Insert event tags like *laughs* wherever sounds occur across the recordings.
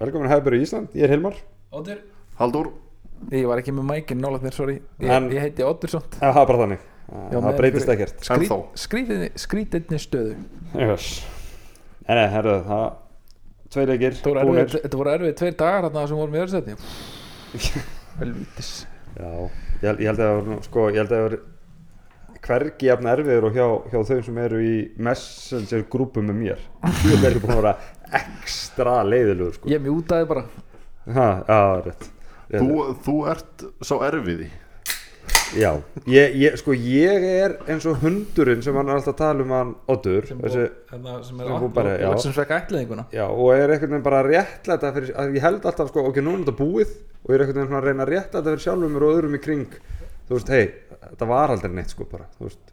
Velkomin að Hefur í Ísland, ég er Hilmar. Óttur Haldur Ég var ekki með mækinn nála þér, sorry. Ég, En- ég heiti Óttursson Já, það er bara þannig. Já, Það með breytist ekkert. Ennþá. Skrítinni, skrítinni stöðu. Yes. Nei, nei, herru, það Tvei leikir, Þetta voru erfið, þetta voru erfið tveir dagar þarna sem vorum í öðru seti *laughs* Helvítis. Já, ég, held- ég held að það var, sko, ég held að það var hvergi jafn erfiður og hjá, hjá þau sem eru í messenger grúpum með mér. Þú er búin að vera ekstra leiðilegur, sko. Ég mjútaði bara. Ha, Já, rétt, rétt. þú, þú ert sá erfiði. Já, ég, ég, sko, ég er eins og hundurinn sem hann er alltaf að tala um hann Oddur. Sem, þessi, hérna, sem sem er fór bara, já. sem svekka ætliðinguna Já, og er einhvern veginn bara réttlæta fyrir, að ég held alltaf, sko, ok, núna er þetta búið og ég er einhvern veginn að reyna réttlæta fyrir sjálfum mér og öðrum í kring þú veist, hei, þetta var aldrei neitt, sko, bara þú veist,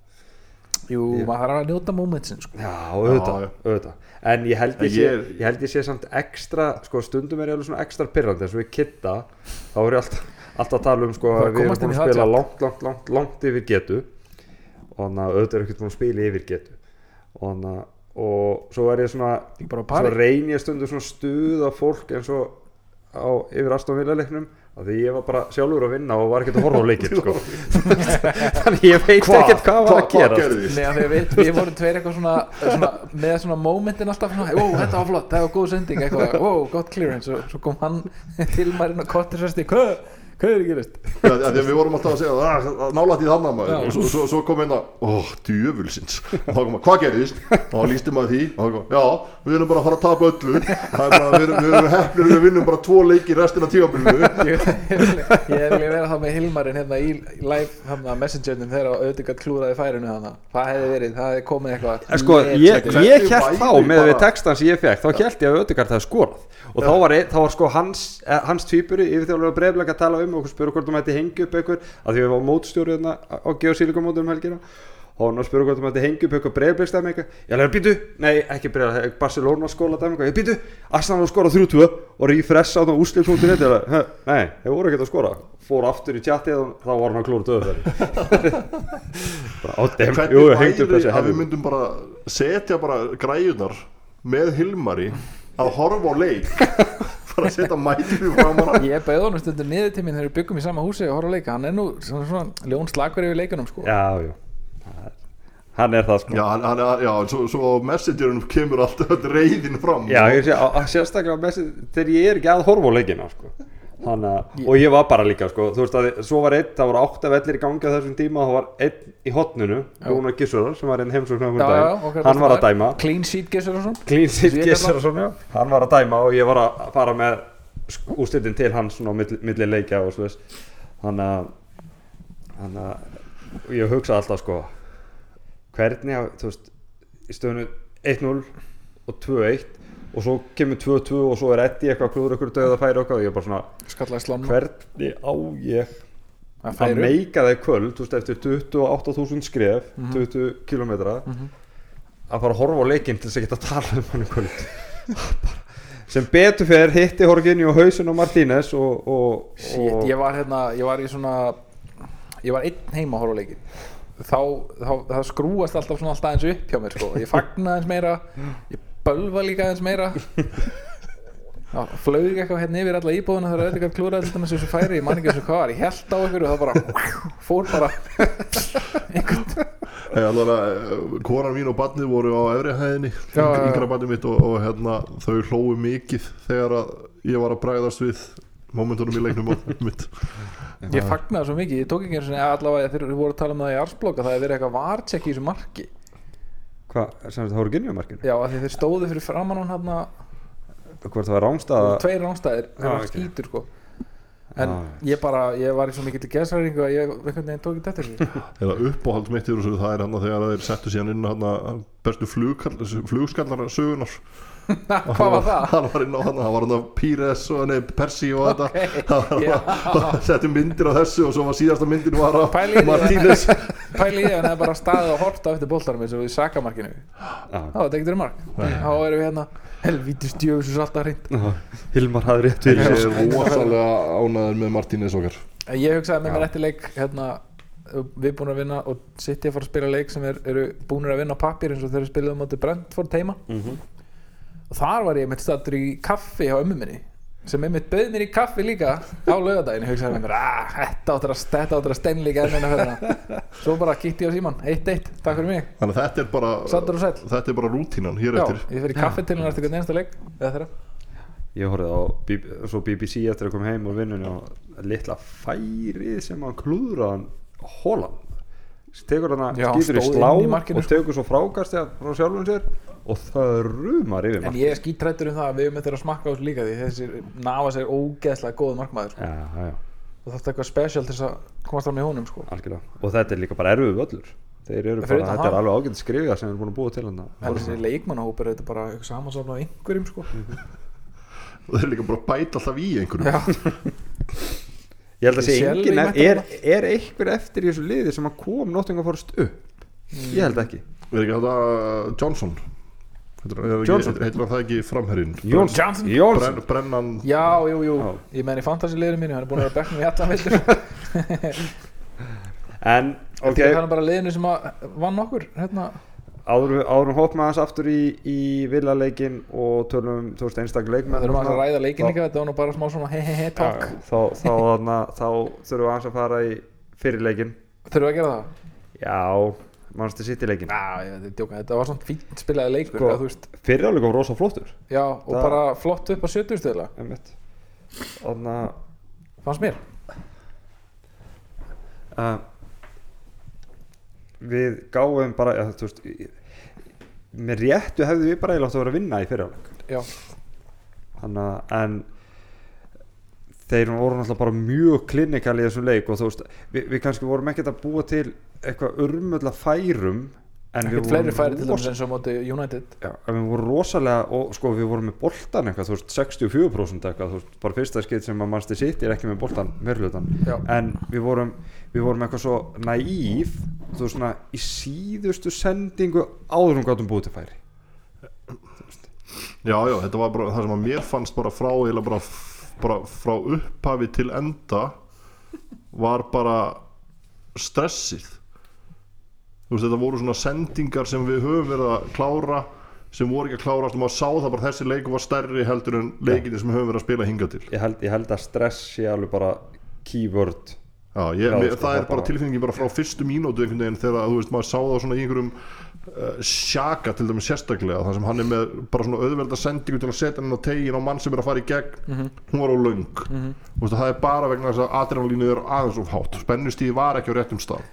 Jú, Ég- maður þarf að njóta momentsin sko. já, auðvitað, auðvitað. En ég held ég, En sé, ég- ég held ég sé samt ekstra, sko, stundum er ég alveg svona ekstra pyrrandi eins og við kitta, þá er ég alltaf alltaf að tala um, sko, að við erum búin að spila langt, langt, langt, langt yfir getu. Og þannig að auðvitað er ekkert búin að spila yfir getu. Og þannig að og svo er ég svona Ég svo reyn ég stundu svona stuða fólk eins og á yfir Aston Villa leiknum af því ég var bara sjálfur að vinna og var ekkert að horfa á leikinn sko. *laughs* þannig ég veit Hva? ekkert hvað var Hva- að gera? Nei, af því að við, við vorum tveir eitthvað svona, svona með svona momentin alltaf svona, ó, þetta var flott, það var góð sending eitthvað, ó, gott clearance og svo kom hann *laughs* til maðurinn og kottir sérst í hvað, hvað er að gerast? Já, því að við vorum alltaf að segja "Ah, nálætt í þannig maður. Og svo, svo, svo kom einn að, ó, djöfulsins. Og þá kom að, hvað gerðist? og þá lísti maður því. Og þá kom, já, við erum bara að fara að tapa öllu. Það er bara, við erum, við erum hefnir við vinnum bara tvo leiki restina tímabilinu. Ég ég er vilja vera þá með Hilmarinn hérna í live hérna, messengernum þegar auðvitað klúraði færinu þannig það hefði verið, það hefði komið eitthvað sko, ég, ég held þá með við bara- textan sem ég fekk þá held ég að Ödegard hefði um og spura hvort þú mætti hengja upp einhver að því við varum mótstjóri hérna á geosílikumótum um helgina. Og hann spura hvort þú mætti hengja upp eitthvað. Ég alveg býtu, nei ekki breyfleg Barcelona skóla dæmi eitthvað, ég býtu, Arsenal skora 3-2 og refresh á það "Huh, nei, þeir voru ekkert að skora. Fór aftur í tjatti og þá var hann á dem, *laughs* hvernig væri að við myndum bara setja bara græjunar með Hilmari að horfa á leik bara að setja mætinu fram hana ég beði honum stundur niður til mín þegar við byggum í sama húsi og horfa á leika, hann er nú svona, svona ljón slagur yfir leikunum sko. Já, já. Það Hann er það sko. Já, hann, hann, já, svo, svo messengerunum kemur alltaf reyðin fram Já, ég sé, á- sérstaklega þessi þegar ég er ekki að horfa á leikina sko. Þannig að, og ég var bara líka sko, þú veist að svo var einn, það voru átta vellir í gangi á þessum tíma, það var einn í hotninu Rúnar Gissurar sem var einn heimsókn Já, já, okkar hann var að dæma. clean og svona? Clean er Gissurar, já. Hann var að dæma og ég var að fara með úrslitin til hans svona á milli, milli leikja og svo þess þannig að og ég hugsa alltaf sko hvernig að, þú veist í stöðunu 1-0 og 2-1 og svo kemur 2-2 og svo er Eddie eitthvað klúður eitthvað döða færi eitthvað og ég er bara svona hvernig á ég að að meika það í kvöld þú veist eftir 28.000 skref Mhm. 20 kilometra að fara að horfa á leikinn til þess að geta að tala um hann í kvöld. *laughs* Sem betur fer hitti Horginni og hausin og Martínez og, og, Shit, og ég var hérna, ég var í svona ég var einn heima að horfa á leikin þá, þá, það skrúast alltaf svona alltaf eins upp hjá mér sko. Ég fagna eins meira, ég bölva líka eins meira. *laughs* Flög eitthvað hérna yfir alla íbúðuna þegar auðvitað klúraði til dæmis þessu færi ég man ekki þessu hvað var, ég held á ykkur og það bara *laughs* fór bara. Hey, alveg, uh, konan mín og barnið voru á efri hæðinni Já, já, já. yngra barnið mitt og, og hérna, þau hlóu mikið þegar ég var að bræðast við momentunum í leiknum *laughs* mitt. Ég fagnaði svo mikið, ég tók ekki eins og allavega þegar við vorum að tala um það í arsblokka það hefði verið eitthvað vartsekk í þessu marki hvað, sem þetta Horginni á markinu já, af því þeir stóðu fyrir framann hún hérna hvort það var rángstæða tveir ránstæðir þeir Já, var ok. skítur sko. En Já. ég bara, ég var í svo mikill geðsræringu að ég einhvern veginn tók ekki þetta þessu eða uppáhald mitt í þessu það er hann þegar þeir settu síðan inn hann bestu flugkall, flugskallar sögunar hvað var það? hann var á hann, og nei, Persi og þetta. *laughs* Hann setti myndir á þessu og svo var síðasta myndin var að- Martínez. pæli í því að hann hefði bara staðið og horta eftir boltarum eins og í sakamarkinu. Þá var þetta ekkert verið mark. Þá erum við hérna. Helvítis djöfus og alltaf hreint. Hilmar hafði rétt ég fyrir sér. er rosalega ánæður með Martínez okkar. Ég hugsaði með mér eftir leik hérna, við búin að vinna og City að fara að spila leik sem er, eru búinir að vinna á pappir eins og þeir spilaðu á móti Brentford teima Mhm. Og þar var ég með stattur í kaffi hjá ömmu minni sem einmitt bauð mér í kaffi líka á laugardaginn, ég hugsaði með mér "Ah, þetta áttur að, þetta áttur að ferðina svo bara kíkti ég á síman, 1-1 takk fyrir mig, Þannig að þetta er bara Þetta er bara rútínan hér já, eftir. ég fyrir kaffi til hennar eftir hvern einasta leik Ég horfði á BBC eftir að koma heim og vinnunni og litla færið sem hann klúðraðan Holland. Tekur hann Já, skýtur í slá í og tekur svo frákast frá sjálfum sér og það rumar yfir en mark ég er skítrættur um það að við eftir að smakka á þessu líka því þessi nafa sér ógeðslega góð markmaður sko. Já, já, og það er eitthvað special til þess að komast fram í honum sko. algjörlega. Og þetta er líka bara erfið völlur. Þeir eru Fyrir bara, þetta er alveg ágætt skrifja sem við erum búin að búa til hann en þessi leikmannahóp er þetta bara eitthvað samansafn á einhverjum sko. *laughs* og þeir eru líka bara að bæta alltaf í einhverjum. Já, Ég held að mætti er, er einhver eftir í þessu liði sem að kom Nottingham Forest upp? Ég held ekki. Er ekki þetta Johnson? er Johnson. heitir það ekki framherrin Johnson. Jónsson. Brenn, Brennan já, jú, jú Já. ég menn í fantasy-liðinu mínu, hann er búin að vera bekknum í allan veitur *laughs* En ok, hann er bara liðinu sem að vann okkur hérna, áður við- áður við hoppum aðeins aftur í, í villaleikin og tölum um þú veist einstaklega leikmenn það þurfum að ræða leikin líka þetta var nú bara smá svona he he he Já, talk þá, þá, þá þurfum við aðeins að fara í fyrirleikin þurfum við að gera það? Já, mannstu sitt í leikin þetta var svona fínt spilaði leikur Sko, Fyrirleikin var rosa flottur. Já, og Það- bara flott upp á 70 stöðla. Þannig að fannst mér. Uh, við gáum bara ja, veist í- með réttu hefðu við bara eiginlega átt að vera að vinna í fyrirháleik já, þannig að en þeir voru náttúrulega bara mjög klinikal í þessum leik og þú veist við, við kannski vorum ekkert að búa til eitthvað urmulla færum en við vorum færi til rosa- Já, en við vorum rosalega og sko við vorum með boltan eitthvað, þú veist 64% eitthvað, þú veist, bara fyrsta skeitt sem að mannstu sitt er ekki með boltan, meirlutan Já. en við vorum, við vorum eitthvað svo naív, þú veist svona í síðustu sendingu áður um gátum búið til færi. Já, já, þetta var bara það sem að mér fannst bara frá eða bara, bara frá upphafi til enda var bara stressið veist, þetta voru svona sendingar sem við höfum verið að klára sem voru ekki að klárast og maður sá það bara þessi leiku var stærri heldur en leikinni sem höfum verið að spila hingað til. Ég held, ég held að stress sé alveg bara keyword Já, ég, mér, sko, það er bara bara- tilfinningi bara frá fyrstu mínútu einhvern veginn þegar þú veist maður sá það svona í einhverjum uh, sjaka til dæmis sérstaklega þar sem hann er með bara svona auðvelda sendingu til að setja hann á tegin á mann sem er að fara í gegn. Hún var á löng. Þú veist það er bara vegna þess að adrenalínu er aðeins of hátt. Spennustíði var ekki á réttum stað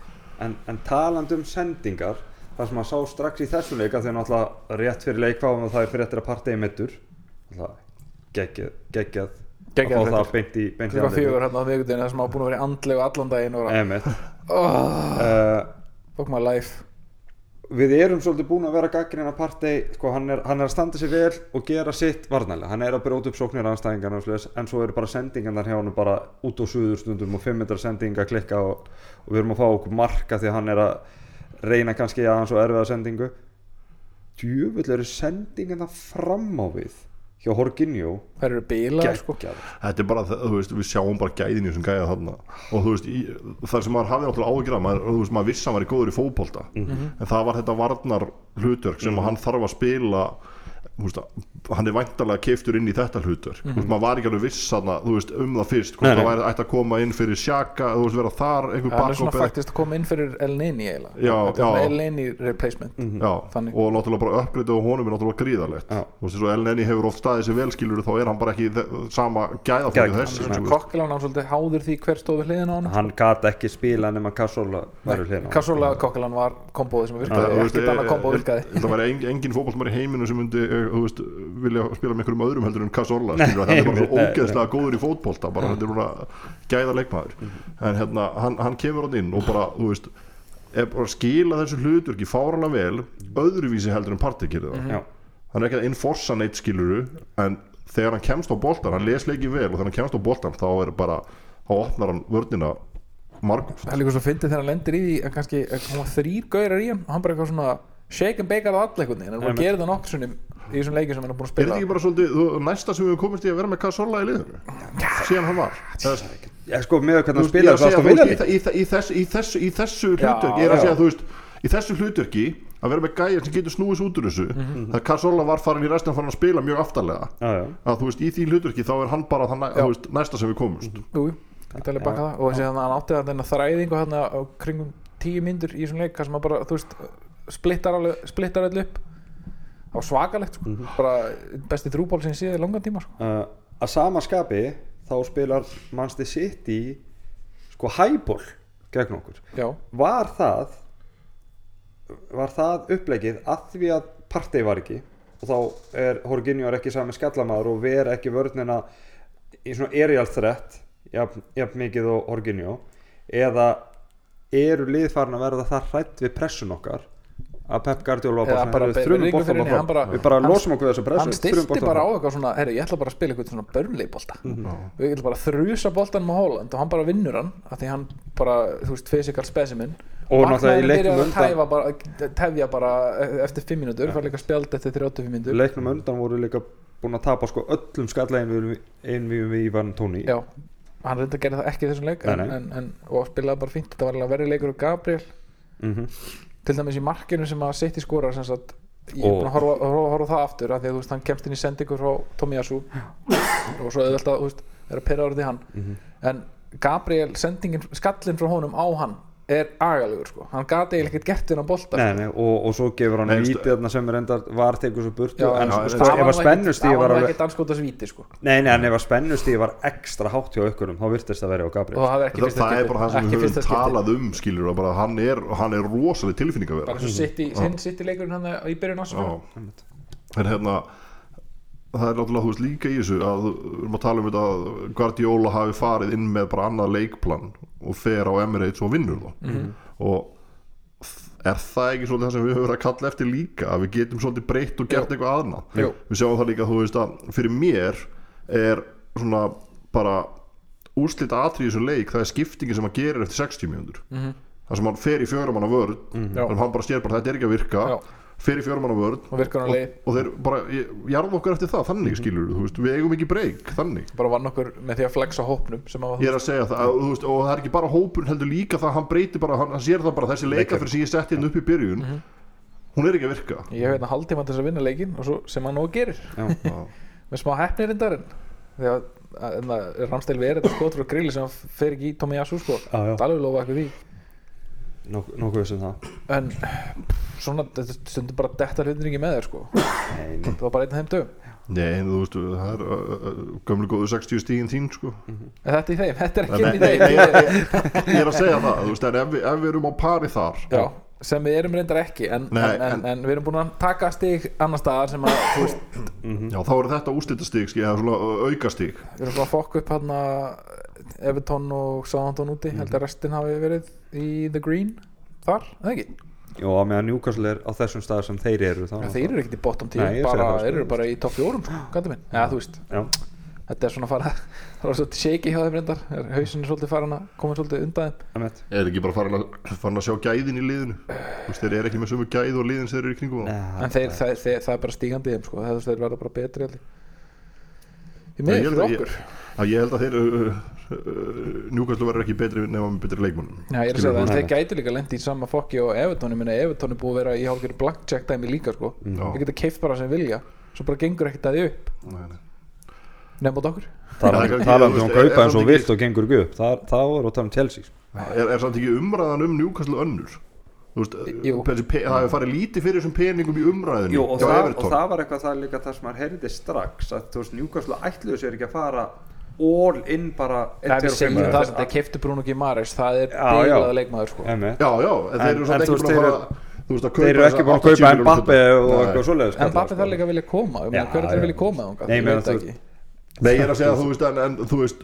en, en talandi um sendingar það sem að sá strax í þessu leika þegar náttúrulega rétt fyrir leikváðum og það er fyrir eftir að partegi mittur geggjað geggjað að fá það beint í, í klukka andlitið. fjögur hérna á vikudeginu það sem hafa búin að vera í andlegu allan daginn og Einmitt. oh, uh, fuck my life við erum svolítið búin að vera gaggrina partei, sko, hann er, hann er að standa sig vel og gera sitt varnarlega, hann er að brjóta upp sóknir anstæðingarna og svoleiðis, en svo eru bara sendingarnar hjá hann bara út á suður stundum og 5 metrar sendinga klikka og, og við erum að fá okkur marka því að hann er að reyna kannski aðeins og erfiða sendingu. Djöfull eru sendingarna fram á við hjá Horginjó þær eru bílar sko. Þetta er bara, þú veist, við sjáum bara gæðin í þessum gæða þarna. Og þú veist, í, þar sem maður hafði náttúrulega áhyggjur af, maður, þú veist, maður vissi að var í góður í fótbolta. En það var þetta varnar hlutverk sem hann þarf að spila þú veist, hann er væntalega keiftur inn í þetta hlutverk, þú veist, maður var ekki alveg viss þú veist, um það fyrst, hvort það væri ætti að koma inn fyrir sjaka, þú veist, vera þar einhver hann er svona faktist að koma inn fyrir El Nini eiginlega. Já, Þetta er svona já. El Nini replacement Já, Þannig. og náttúrulega bara uppgreita á honum er náttúrulega gríðalegt Já. þú veist, svo Elneni hefur oft staðið sér velskilur þá er hann bara ekki sama gæðafólki Gegn- þessi, kokkilan hann svolítið háður því hver stóð við hliðina á hann hann gat ekki spila nema Kassola væri hlýna Kassóla kokkilan var kombóði sem virkaði, vilja spila með einhverjum öðrum heldur en Cazorla skilur, það er bara svo ógeðslega góður í fótbolta bara þetta er svona gæða leikmaður en hérna, hann, hann kemur hann inn og bara, þú veist er bara að skila þessu hlutverki fáralega vel öðruvísi heldur en það. Já. hann er ekki að enforsa neitt skiluru en þegar hann kemst á boltan, hann les leikið vel og þegar hann kemst á boltan þá er bara þá opnar hann vörnina margóft það er líka svo fyndið þegar hann lendir í því að kannski að koma þrýr gaurar í hann og hann bara eitthvað svona shake and bake að all einhvern veginn en hann gerir það nokkur sunnum í þessum leikjum sem hann er búin að Er spila þetta ekki bara svolítið þú, næsta sem við komist í að vera með Cazorla í liðinu? Síðan hann var. Já, sko, með hvernig hann er að veist, í, þessu, í þessu, í þessu Já, hlutverk Ég er að segja, þú veist í þessu hlutverki að vera með gæja sem getur snúið svo út úr þessu það Cazorla var farin í restina farin að spila mjög aftarlega já, já. að þú veist, í því hlutverki þá er hann bara það næ, næsta sem við komumst. Jú, jú, ég tala baka það. Og þessi hann hann átti þarna þræðingu hann á kringum tíu myndur í þessum leik sem hann bara, þú veist, splittar, alveg, splittar öll upp var svakalegt sko. bara besti þrúból sem ég séð í langan tíma sko. Uh, að sama skapi þá spilar Manchester City sko hæból gegn okkur. Já, var það var það upplegið að því að partey var ekki? Og þá er Horginjó ekki sami skallamaður og ver ekki vörnina í svona jafn, jafn mikið og Horginjó eða eru liðfarn að verða það hrætt við pressun okkar að Pep Guardiola var bara, þrjum bara- við bara losum okkur þessu pressu hann boltan bara á eitthvað svona herri, ég ætla bara að spila eitthvað svona börnleikbolta Mhm. við ætla bara að þrjusa boltanum á Holland og hann bara vinnur hann af því hann bara, þú veist, physical specimen. Og náttúrulega í leiknum að undan- tefja bara eftir 5 mínútur, fær líka spjald eftir 35 mínútur. Leiknum undan voru líka búin að tapa sko öllum skallegin einvíum við Ivan Tóni. Já, hann reynda að gera það ekki í þessum leik og spilaði bara fínt, þetta var alveg verið leikur og Gabriel. Mm til dæmis í markinu sem að City skora sem sagt, ég er búin að horfa, horfa, horfa það aftur af því að þú veist, hann kemst inn í sendingu frá Tomiyasu og svo auðvitað, þú veist, er að pera orðið hann. Mhm. en Gabriel, sendingin, skallin frá honum á hann er agalegur sko, hann gati ekkert gert þennan bolta Nei, nei, og, og svo gefur hann vítið sem er enda var tekur svo burtu Já, en já, sko, sko, það ef að spennustíði var alveg ekki danskótas víti sko. Nei, nei, en ef að spennustíði var ekstra hátt hjá ykkurum þá virtist það verið á Gabriel. Það er það, það er bara það sem við höfum talað um skilur og bara hann er, hann er rosaleg tilfinning að bara vera svo sitt í, leikurinn hann í byrjun ás Já. en hérna það er náttúrulega veist líka í þessu að við erum að tala um þetta að Guardiola hafi farið inn með bara annað leikplan og fer á Emirates og vinnur það Mhm. og er það ekki svolítið það sem við höfum verið að kalla eftir líka að við getum svolítið breytt og gert eitthvað aðna Jú. við sjáum það líka þú veist að fyrir mér er svona bara úrslita atrið í þessu leik það er skiptingin sem hann gerir eftir 60 mínútur Mhm. það sem hann fer í fjörumanna vörð Já. þannig að hann bara sér bara þetta er ekki að virka Já. Fer í fjörumanna vörð og og, og þeir bara jarða okkur eftir það þannig skilur þú veist, við eigum ekki breyk þannig. Bara vann okkur með því að flexa hópnum sem að ég er að segja það að, veist, og það er ekki bara hópun heldur líka það að hann breyti bara hann, hann sér það bara þessi leika fyrir sem ég setti hérna upp í byrjun hún er ekki að virka. Ég hef hérna haldtíma til þess að vinna leikin og svo sem hann nú gerir. *laughs* Með smá hefnir indarinn því að Ramstel við er þetta skot frá grilli sem fer ekki í Tomiyasu sko. Já, já. það er alveg lofa eitthvað því nokkuð sem það. En svona þetta stundur bara detta hlutin ekki með þér sko. Nei, nei. það var bara einn af þeim dögum. Nei, þú veist, það er gömlu góðu 60 stíðin þín sko. en þetta er í þeim, þetta er ekki í nei, þeim. nei, ég, ég, ég er að segja það þú veist, en ef, ef við erum á pari þar já, sem við erum reyndar ekki en, Nei, en, en, en- við erum búin að taka stig annar staðar sem að þú veist, Já, þá er þetta úrslitastig, skil, eða svona aukastig. við erum bara að fokka upp hann Everton og Southampton úti held að restin hafi verið í The Green þar, eða ekki? Jó, að meðan Newcastle er á þessum stað sem þeir eru þá Ja, þeir eru ekkert í bottom 10 Nei, ég segi bara, það, sko. þeir eru bara í topp 4 sko, gæti minn, eða þú veist Já, þetta er svona að fara, *laughs* það var svolítið shaky hjá þeim reyndar Er- hausinn er svolítið farin að koma svolítið undan þeim einmitt. Er ekki bara farin að, farin að sjá gæðin í liðinu Þú veist, þeir eru ekki með sömu gæð og liðin sem þeir eru í kringum á. Nei, en þeir, það, þeir, það er bara stígandi í þeim sko, það, þeir verða bara betri held ég. í Nei, ég miður held fyrir að- okkur að Ég held að þeir uh, uh, Njúkastlu verður ekki betri nema með betri leikmannum Já, ég er að segja það, þeir gætu líka lendi í sama fokki og Evertón, ég meina Evertón er búið að vera í hálfgerð blackjack dæmi líka sko, þeir geta keift bara sem vilja svo bara gengur ekkert að því upp. Nei, nei. nefn át okkur. Já, talandi þú um kaupa er eins og vilt og gengur ekki upp. Það það voru að tala um Chelsea sko. er, er samt ekki umræðan um Newcastle önnur? Pe- það hefur farið lítið fyrir þessum peningum í umræðinu Jú, og, það, og það var eitthvað það líka það sem maður heyrði strax að þú veist, Newcastle ætluðu sér ekki að fara all in bara Það er segjum það sem þeir keiftu Bruno Gimares það er bílaða leikmaður sko. Já, já, en þeir En- eru ekki búin að þeir fara þú veist, að kaupa Þeir eru ekki búin að 80 kaupa Mbappe og eitthvað svoleiðis sko. þarf líka að vilja koma ég meina, Já, hver er já. þeir vilja koma? Nei, Ég það er að segja þú veist, en, en þú veist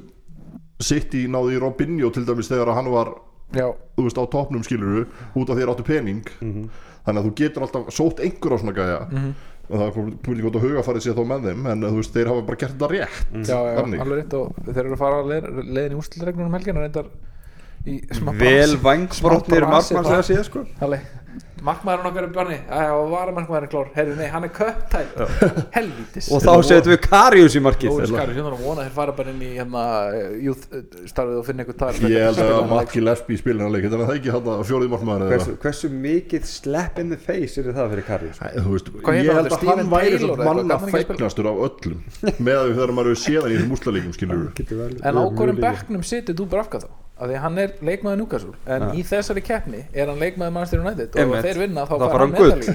City náði í Robinho til dæmis þegar hann var Já, þú veist, á toppnum skiluru út af því að áttu pening Mhm. þannig að þú getur alltaf sótt einhver á svona gæja og það er púlið gott að hugafarið sér þá með þeim en þú veist, þeir hafa bara gert þetta rétt já, já, Þannig. alveg rétt og þeir eru að fara leið, leiðin í úrstilregnum um helgina reyndar í smá Vel smá brasi markmann þar. segja síðan sko Halli, markmaðurinn okkar er barni já, var markmaðurinn klár, heyrðu nei, hann er köptæl helvítis. Og þá setjum við Karius í markið Jói Skari, hérna er að vona að þeir fara bara inn í hérna, youth eh, starfið og finna eitthvað tal Ég held að Matti Lesby spilir hann leik. Þetta er það ekki hann fjórið markmaður eða? Hversu, hversu mikið slap in the face er það fyrir Karius? Ég held að hann væri svona manna fegnastur af öllum. Með að þegar maður hefur séð hann í þessum úslaleikum skilur en á hverjum bekknum situr þú bara afgað þá af því hann er leikmaður Núkasúl en í þessari keppni er hann leikmaður Manchester United og ef þeir vinna þá fara hann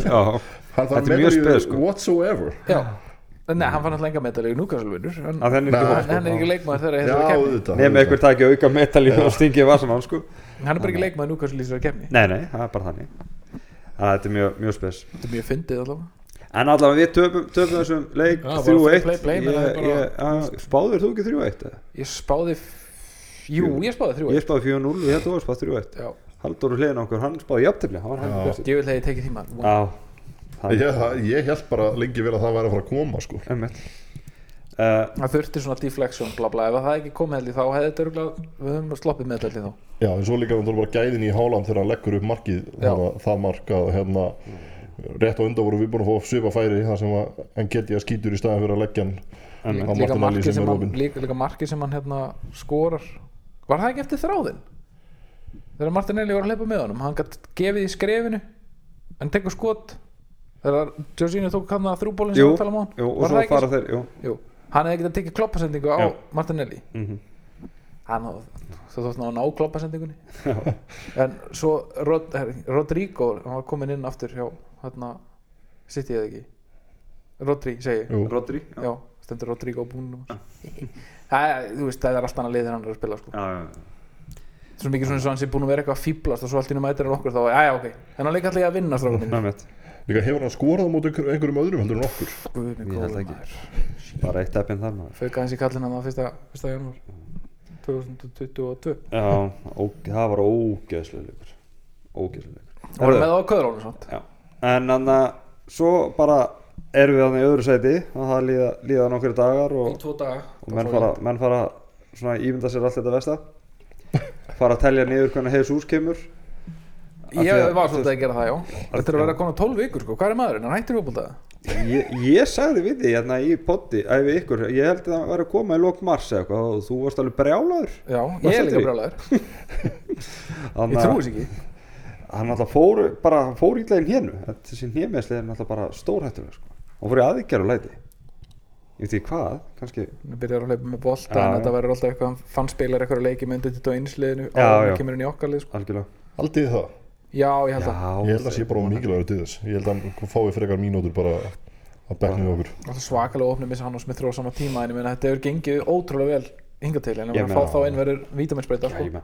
Já. Hann er spes, medalíu sko. whatsoever. Já, nei, hann fær náttúrulega enga medalíu Núkasúl vinnur. Hann, hann er ekki leikmaður þegar þessari keppni. auðvitað nefnir einhver taki auka metall í og stingi vasan á hann sko. Hann er bara ekki leikmaður Núkasúl í þessari keppni. Nei nei, það er bara þannig. Þannig að þetta er mjög, mjög spes. Þetta er mjög fyndið allavega. En allavega við töpum þessum leik Já, bara 3-1 play, play, menn það er Ég- bara- ég- já, spáðir þú ekki 3-1 eða? ég spáði jú, ég spáði þrjú ég spáði 4-0 og ég þú að spáði 3-1 já, Haldur úr hliðin okkur, hann spáði var björnsinn ég vil hefði tekið tíma. Já, það Ég, það- ég held bara lengi vel að það væri að fara að koma sko. Uh, það þurfti svona deflection bla bla. Ef það hefði ekki komið heldur þá hefði þetta örugglega- við höfum sloppið með þetta heldur þá. Já, en svo líka þannig bara gæðin í Háland þegar hann leggur upp markið að það mark að hérna rétt á undan voru við búin að fá svipa færi þar sem að hann geti að skýtur í staðin fyrir að leggja hann líka markið sem er hann, opinn. líka, líka markið sem hann hérna skorar var það ekki eftir þráðin þegar Martinelli var að hleypa með honum hann gætt gefið í skrefinu hann tekur skot. Þegar Jorginho tók hann að þrjúbólinn sem við tala um á hann. var það ekki fara þeir jú. jú, hann hefði getað tekið kloppasendingu á Já. Martinelli. Mm hann þú þótt ná að ná kloppasendingunni en svo Rod, Rodrigo hann var komin inn aftur hjá hérna sitt ég það ekki? Rodri segi. Rodri já. já, stendur Rodrigo búin *laughs* það er, þú veist, það er allt annað lið þegar hann er að spila sko. Já, já, svo mikið svona eins og hann sé búin að vera eitthvað að fýblast og svo allt í nú mætir hann okkur þá, já já ok. En hann leik alltaf í að vinna strákum já. minn Einmitt. Líka hefur hann skorað einhver, einhverjum öðrum heldur en okkur? Guð Ég held ekki. maður. Bara eitt eppin þar fauka hans í kallin hann á fyrsta, fyrsta janúar. 2022 já, ó, það var ógeðslega leikur. Ógeðslega leikur. Það var með á köðrónu svont Já, en þannig að svo bara erum við þannig í öðru sæti og það líða, líða nokkru dagar og, daga og menn, fara, menn fara svona ímynda sér allt þetta vesta *laughs* fara að telja niður hvernig hefur sús kemur ég að- var svolítið að gera það já. þetta er að vera konar 12 vikur sko, hvað er maðurinn, hann hættir fótbolta? Ég, ég sagði við því hérna í potti að við ykkur, ég held að það væri að koma í lok mars eða eitthvað og þú varst alveg brjálaður. Já, ég er líka *laughs* Þannig ég að- trúi þess ekki hann alltaf fór bara fór ítlaðin hénu þessi hnémesli er alltaf bara stórhættulega sko. hann fór í aðgerð og læti. Ég veit ekki hvað, kannski hann byrjar að hlaupa með bolta en þetta verður alltaf eitthvað hann fann spilar eitthvað leiki með undir þetta einsliðinu og hann kemur inn í okkar lið sko. þið það? já, ég held að Ég held að sé bara mikilvægur til þess. Ég held að hann fái frekar mínútur bara að bekna í okkur. Alltaf svakalega opnum missa hann og Smith Rowe á sama tíma en ég meina þetta hefur gengið ótrúlega vel hinga til en meina- fá þá inn verður vítaminsbreyta sko.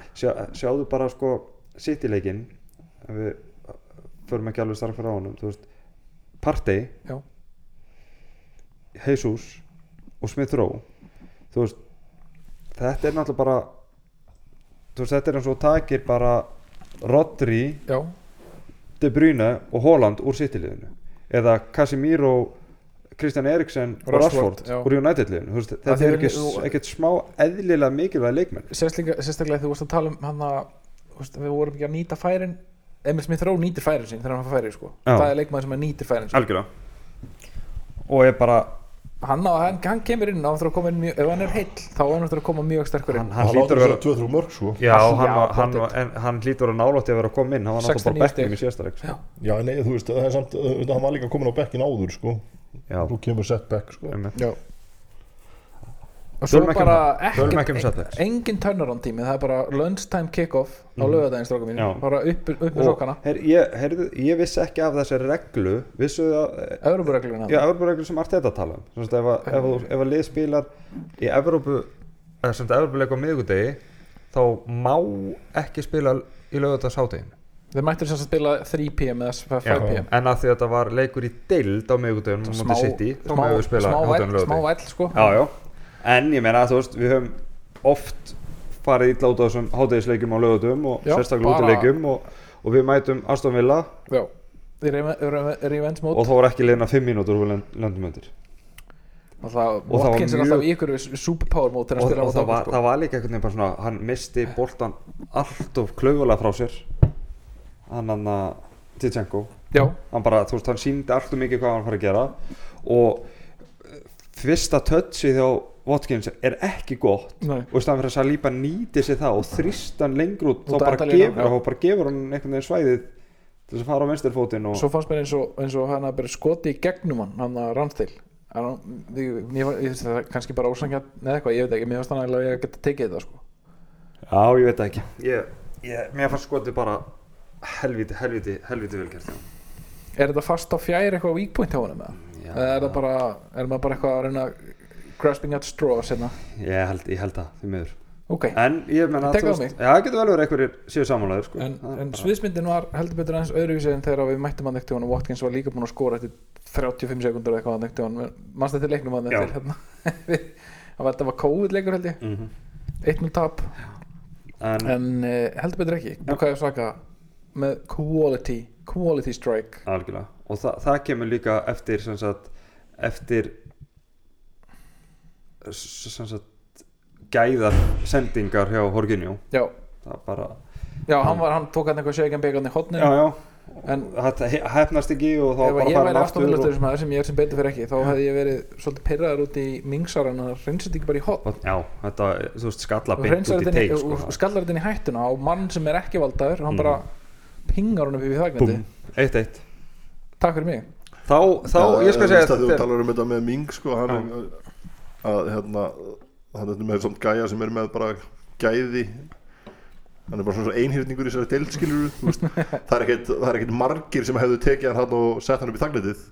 sjáðu bara sko City-leikinn ef við förum ekki alveg starf fyrir á honum Partey. Jesus og Smith Rowe þú veist þetta er náttúrulega bara þú veist, þetta er eins og takir bara Rodri, já, De Bruyne og Holland úr City-liðinu eða Casemiro Kristján Eriksen og Rashford, úr United-liðinu þetta er ekkert smá eðlilega mikilvæg leikmenn. Sérstaklega, þegar þú varst að tala um þú veist, við vorum ekki að nýta færin Emil Smith Rowe nýtir færin sín þegar hann fær færi sko. Það er leikmaður sem er nýtir færin sín. Algjörlega. Og er bara hann, á, hann, hann kemur inn og hann þarf að koma inn mjög, ef hann er heill þá á hann eftir að koma mjög sterkur inn. Hann, hlýtur að vera þess að 2-3 mörg sko já, Allt- hann, hlýtur að nálátti að vera að koma inn. Hann var náttúrulega 69 bara bekknum í leik sko. Já. Já, nei, þú veist, það er samt Hann var líka komin á bekkin áður sko. Já, Þú kemur sett bekk sko og svo um bara ekki um ekkert, setbacks. engin turnaround tími það er bara lunchtime kick-off á mm. lögadaginn stráka mín bara upp, upp með og sokkana her, ég, heyrðu, ég vissi ekki af þessari reglu. Vissu það Evrópureglu sem Arteta tala um. Ef, að, ef, að- ef að lið spilar í Evrópu eða sem þetta Evrópuleik á miðgudegi þá má ekki spila í lögutagshátegin þeir mættur sem að spila 3pm eða 5pm en að því að þetta var leikur í deild á þá smá, væll sko. Já, já. En ég meina þú veist við höfum oft farið illa út á þessum hátegisleikjum á lögutum og sérstaklega útileikjum og, og við mætum Aston Villa. Já, og þá var ekki liðna 5 mínútur og við lend- lendum undir. Og það, og það var mjög- og, og á það, var, sko. það var líka einhvern veginn svona hann misti boltan allt of klaufulega frá sér. Hann hann að Titsenko hann bara, þú veist, hann síndi alltaf mikið hvað hann fara að gera. Og eh, fyrsta touchi þjá Watkins er ekki gott. Nei. Og í staðan fyrir að Saliba nýti sér það og þrýst hann lengur út þá bara, gefur, þá bara gefur hann einhvern veginn svæðið til þess að fara á venstyrfótinn og svo fannst mér eins og, eins og hann að byrja skoti í gegnum hann hann að það kannski bara ósangjarn eða eitthvað, ég veit ekki, mér fannst þannig að ég geta tekið þetta sko. Já, ég veit ekki. Ég, ég, mér fannst skotið bara helviti, helviti, helviti já. er þetta fast á fjær eitthvað weak point hjá hann er það bara, er maður bara eitthvað að reyna grasping at straws hérna. Ég held, ég held það, því miður. Ok, en ég menna, já, það getur vel verið einhverjir séu samanlegaður sko. en, en sviðsmyndin var heldur betur aðeins öðruvísi en þegar við mættum hann ekkert og Watkins var líka búin að skora eftir 35 sekundur eða eitthvað hann ekkert mannst þetta leiknum eftir hérna? *laughs* Það var, þetta var COVID leikur held ég. Mhm. 1-0 tap. En, en uh, heldur betur ekki. Bukayo Saka með quality quality strike. Algjörlega. Og það, það kemur líka eftir sagt, eftir sagt, gæðar sendingar hjá Horginjó já, það bara, já hann, var, hann tók hann eitthvað í já já. En- þetta he- hefnast ekki og þá ef bara ég farin væri aftur og, sem ég er sem betur fyrir ekki þá hefði ég verið svolítið pyrraður út í mingsar en að reynsa þetta ekki bara í hot og, já, þetta, þú veist, skalla og beint út í teik sko, og skallar þetta inn í hættuna á mann sem er ekki valdaður hann Mm. bara pingar honum fyrir þagnandi búm, eitt eitt. Takk fyrir mig. Þá, þá, ég skal segja Þú talar um þetta með Ming sko, hann er að hérna hann er með svona gæja sem er með bara gæði. Hann er bara svona einhyrningur í þessari deild skilur *laughs* það er ekkert er margir sem hefðu tekið hann og sett hann upp í þagnetið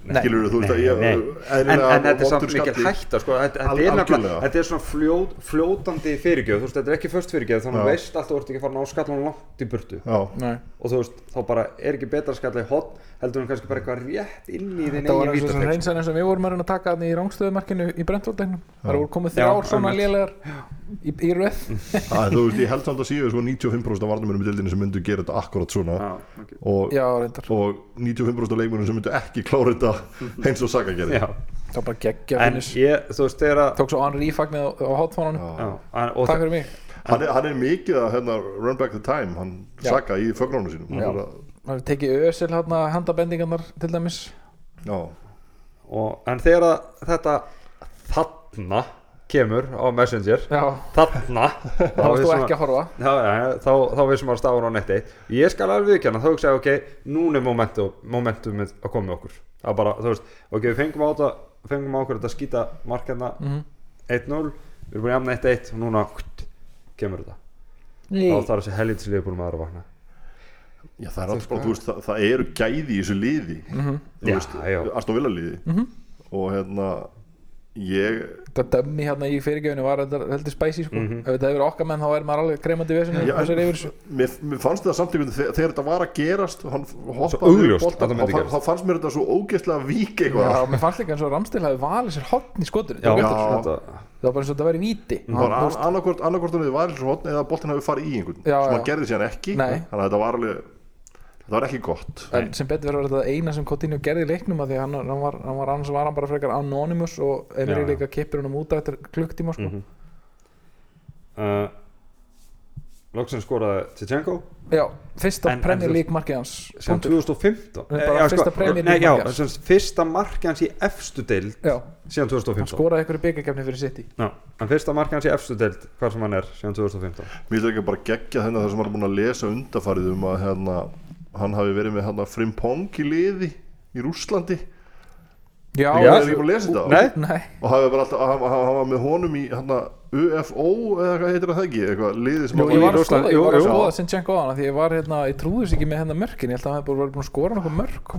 Nei. skilur þú veist að ég en, en þetta er samt mikil hætta sko. þetta, Al- þetta, er þetta er svona fljót, fljótandi fyrirgjöf. Þú veist, þetta er ekki först fyrirgjöf þannig að veist alltaf þú ert ekki farin á skallan langt í burtu. Og þú veist, þá bara er ekki betra að skalla í hotn heldur en kannski bara eitthvað rétt inn í þinn það var eigin eins og eins og við vorum að reyna að taka hann í rángstöðumarkinu í Brentford-leiknum það voru komið Já, þrjár svona lélegar í, í röð. *laughs* Að, þú veist ég held samt að síðu sko 95% af varnamennum í deildinni sem myndu gera þetta akkurat svona. Já, ok. og, já, og 95% af leikmennum sem myndu ekki klára þetta *laughs* eins og Saka gerði. Það var bara geggja en finish ég, þú veist, þegar að tók svo Henri fagnið á, á hotfónunum Já. já, en- og takk fyrir mig. Hann, er, hann er mikið að hérna, run back the time hann. Saka í fögnónu sínum Að- er tekið ösil hérna handabendingarnar til dæmis. Og, en þegar að þetta þarna kemur á Messenger já, þarna *laughs* þá þú ekki að horfa. Já, þá, þá vissum að stafur á netti ég skal alveg viðkjanna, þá hugsa ég ok núna er momentum, momentumið að koma okkur. Það er bara, þú veist, ok, við fengum á þetta fengum á okkur þetta skýta markhérna Mhm. 1-0, við erum búin að jafna 1-1 og núna kemur þetta. Ný. þá þarf þessi helítisliði búin maður að vakna já það er alltaf bara, þú veist, það, það eru gæði í þessu liði Mhm. þú Já, veist, já. Aston Villa liði Mhm. og hérna ég þetta dömmi hérna í fyrirgefinu var þetta heldur spæsi sko. Mhm. ef þetta hefur verið okkar menn þá er maður alveg kremandi vesinu Já, þessar yfir þessu mér, mér fannst þetta samt einhvern veginn þegar þetta var að gerast og hann hoppaði augljóst boltann, að það myndi þá, fannst mér þetta svo ógeðslega vík Já, eitthvað mér fannst líka eins og Ramstil hafi valið sér hotn í skotinu já, það Já. var þetta, bara eins og þetta væri víti Það var varið svo hotn eða boltin hafi farið í einhvern Já, sem já. hann gerði síðan ekki þannig að þetta var alveg þetta var ekki gott. En sem betur verður þetta eina sem Coutinho gerði leiknum að því hann, hann, var, hann var annars var hann bara frekar anonymous og já. líka kippir hann út eftir klukktíma sko. mm uh, Loksins skoraði Tchenko já, fyrsta Premier League markið hans. punktur. 2015 Nei, bara Eh, fyrsta Premier nei, já, markið sem fyrsta marki hans í efstu deild já, síðan hann 2015 skoraði ykkur í byggakefni fyrir City. Já, en fyrsta marki hans í efstu deild hvar sem hann er síðan 2015 mér finnst ekki bara geggja þennan þar sem hann er búin að lesa undarfarið um að hérna, hann hafi verið með hérna, Frimpong í liði í Rússlandi. Já, ég Já, er ekki búin að lesa þetta? Nei, nei, og hafi bara alltaf, hann, hann, hann var með honum í hérna, UFO eða hvað heitir það ekki? Eitthvað liði sem Jú, hann í var að Rússland- skoða, ég var að skoða Sinchenko á hana því ég var hérna, ég trúðist ekki með hennar mörkin ég held að hann hefði búin að skora nokkuð mörk.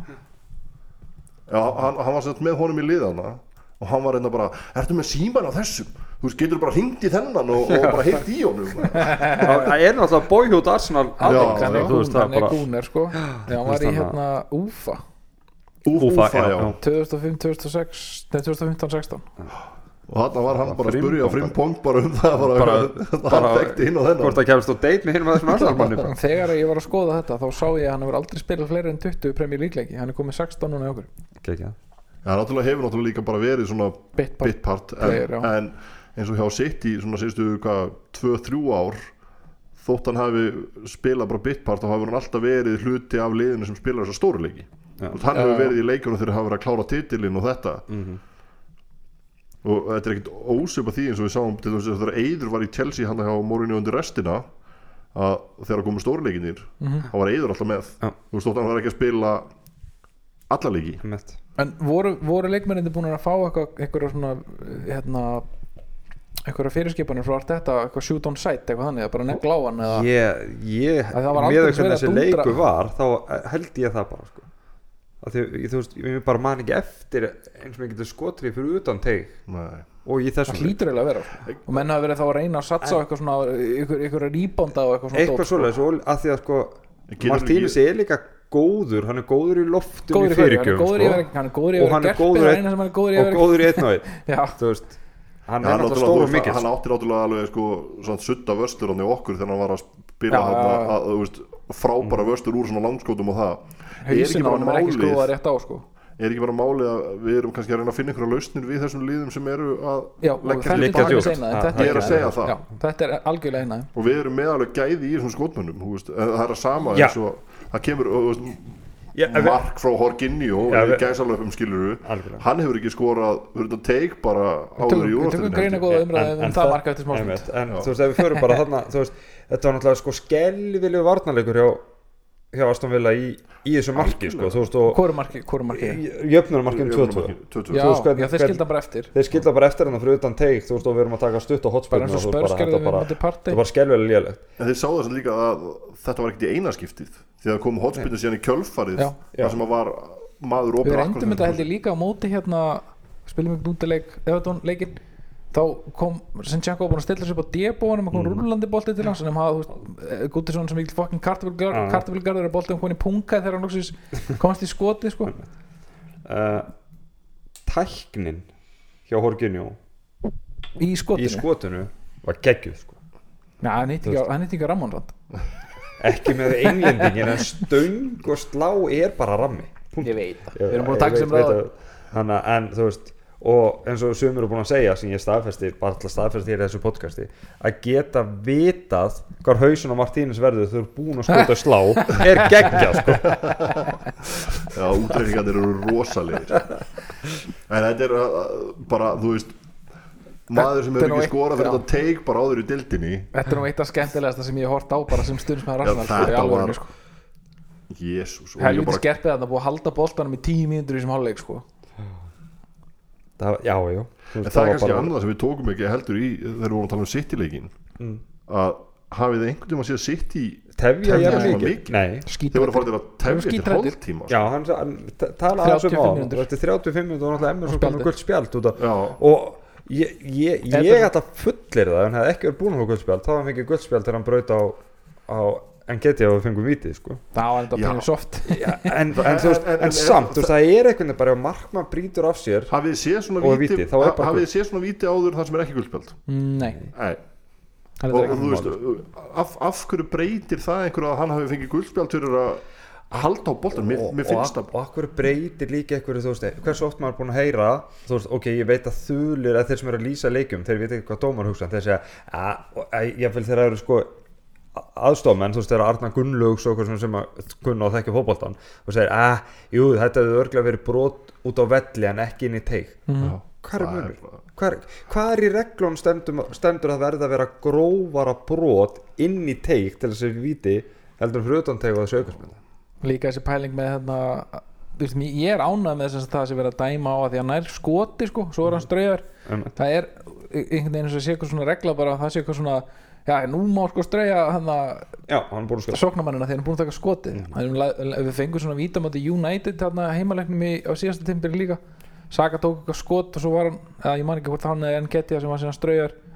Já, hann, hann var sett með honum í liðana og hann var hérna bara, ertu með síman á þessum þú veist, getur bara hringt í þennan og, og bara heyrt í honum? *laughs* Það er náttúrulega boyhood Arsenal já. hann er þú veist, það gún- hann bara gúner sko. Hann var í hann hérna UFA Úfa, já, já. 2005-2006 nei 2015-16 og þarna var hann bara að spurja Frimpong bara um það bara, Bara- hann þekkti hinn og þennan. hvort það kemst á date með hinn með þessum bara. þegar ég var að skoða þetta þá sá ég að hann hefur aldrei spilað fleiri en 20 Premier League leiki. Hann er komið 16 núna í okkur Kekja. Já, náttúrulega hefur náttúrulega líka bara verið svona Bitpart. bitpart en, Player, en eins og hjá City svona síðustu hvað, 2-3 ár þótt hann hafi spilað bara bitpart þá hafi hann alltaf verið hluti af liðinu sem spilar þessa stóru leiki. Þú veist, hann hefur verið í leikunum þegar hafa verið að klára titilinn og þetta Mhm. og þetta er ekkert ósöpa því eins og við sáum til þess að þegar Eiður var í Chelsea hann hjá Mourinho undir restina að þegar komu stórleikinir Mhm. þá var Eiður alltaf með Já. þú veist þótt hann var ekki að spila alla leiki Einmitt. En voru, voru leikmennindi búin að fá eitthvað, eitthvað svona hérna, eitthvað fyrirskipanir frá allt þetta, eitthvað shoot on sight eitthvað þannig, að bara negla á hann eða ég, ég Að það var með aldrei verið þessi að dúndra. leiku var þá held ég það bara sko. því, ég, þú veist, ég bara man ekki eftir eins og ég getur skotrið fyrir utan teig Nei. og í það þessum leik. hlýtur eiginlega að vera sko. og menn hafa verið þá að reyna að satsa á eitthvað svona ykkur rýbanda eitthvað svona eitthvað dót, sko. svoleiðis og að því að sko ekki- er líka góður hann er góður í loftum góður í hann fyrirgjöfum sko, hann er góður í Og að hann vera er gerpið góður einn- hann í að og góður í einn *laughs* og einn já, þú veist hann er hann, náttúrulega náttúrulega, stór þú og veist, mikil hann átti náttúrulega alveg sko, svona sutta vörstur hann í okkur þegar hann var að spila já, já. að, þú veist, frábæra vörstur úr svona langskótum og það. Er ekki hausinn á hann er ekki málið rétt á sko. er ekki bara málið að við erum kannski að reyna að finna einhverja lausnir við þessum liðum sem eru að já, leggja en Já, þetta ég er að segja það. já, þetta er algjörlega eina og við erum með alveg gæði í þessum skotmönnum það er að sama Já. eins og það kemur við- mark frá Já, í við- gæsalöfum skiluru Algjörlega. hann hefur ekki skorað fyrir þetta teik bara áður í góða En- um það marka eftir smá Einmitt, en þú veist ef við förum bara þarna þetta var náttúrulega sko skelvilegu varnarleikur hjá, hjá Aston Villa í, í þessu marki sko, þú veist og Hvoru marki, hvoru marki jöfnurmarkinu 2-2 Já, Þú veist hvernig- já, þeir skilda bara eftir. þeir skilda bara eftir hennar fyrir utan teik þú veist og við erum að taka stutt og bara hotspilna eins og bara, gerði þetta við bara, móti partey. þetta var skelvilega lélegt. En þeir sáðu þess að líka að þetta var ekkert í eina skiptið því að kom hotspinnu síðan í kjölfarið Já. Já. þar sem að var maður Við opið reyndum þetta held ég líka á móti hérna spilum við útileik Evertón leikinn þá kom Sinchenko búin að stilla sér upp á debóanum og kom Mhm. rúllandi bolti til hans en hafa, þú veist, Guttisson sem ekki fokkin Já. kartabilgarður er boltið um hvernig punkaði þegar hann loksis komast í skoti sko. uh, *laughs* tæknin hjá Horginjó í í skotinu skotinu var geggjuð sko. Já, hann hitti ekki, hann ekki Ramon Rand ekki með englendingin en stöng og slá er bara rammi Punkt. Ég veit það, við erum búin að taka sem veit ráð að- þannig að en þú veist og eins og sumir eru búin að segja sem ég staðfesti, bara alltaf staðfesti hér í þessu podcasti að geta vitað hvar hausun á Martínez verður þau eru búin að skjóta slá er geggja sko. *laughs* Já, útreikningarnir eru rosalegir En þetta er uh, bara, þú veist maður sem er hefur ekki skorað fyrir þetta teik bara áður í dildinni Þetta er nú eitt af skemmtilegasta sem ég hef hort á bara sem Já, Arsenal sko, í þetta alvörunni, var sko. Jésús og ég Helviti bara, skerpið að það búið að halda boltanum í tíu mínútur í þessum hálfleik sko. Það, já, já. En það er var kannski bara- annað sem við tókum ekki heldur í þegar við vorum að tala um City-leikin Mm. að hafið þið einhvern tíma séð City tefja Tefja ég svona mikið? Þeir voru að fara til að tefja til skítræddir. hálftíma. Já, hann, hann ta- talaði aðeins um 35 á eftir 35 mínútur og náttúrulega gult spjald út af Já, og ég, ég, ég Þetta- ætla fullir það en hefði ekki verið búin að fá guldspjald þá hefði hann fengið guldspjald þegar hann braut á, á en geti að við fengum vitið sko. Það var þetta pínu soft. En, en, En- en- en, en- samt þú veist, það er einhvern veginn bara ef markmann brýtur af sér hafið þið séð svona þá er víti áður þar sem er ekki guldspjald Nei, Nei, það og er og ekki þú veist af, af hverju breytir það einhverju að hann hafi fengið guldspjald fyrir að halda á boltan, mér, mér finnst það og akkur breytir líka einhverju þú veist, hversu oft maður er búin að heyra þú veist, ok, ég veit að þulir að þeir sem eru að lýsa leikjum, þeir veit ekki hvað dómar hugsa þeir segja, að ég vil þeirra eru sko aðstofmenn, þú veist, þeirra Arna Gunnlaugs og okkur sem, sem að kunna og þekkja fótboltan og segir, að, jú, þetta hefur örglega verið brot út á velli en ekki inn í teig. Já, hvað er munur? Hvað er, hvað er í reglum stendur, stendur að verða að vera grófara brot inn í teig til þess að við viti heldur fyrir utan teig og þessu aukarsmynda líka þessi pæling með hérna þú veist, ég er ánægð með þess að það sem verið að dæma á að því að er skoti sko, svo er hann straujar. Það er einhvern veginn eins og sé eitthvað svona regla bara að það sé eitthvað svona já, nú má sko sko sóknarmannina þegar hann er búin að taka skotið. Mm. við fengum svona vítamöndi United þarna heimalegnum í, á síðasta tímpir líka. Saka tók eitthvað skot og svo var hann eða ég man ekki hvort hann eða Nketiah sem var síðan straujar. og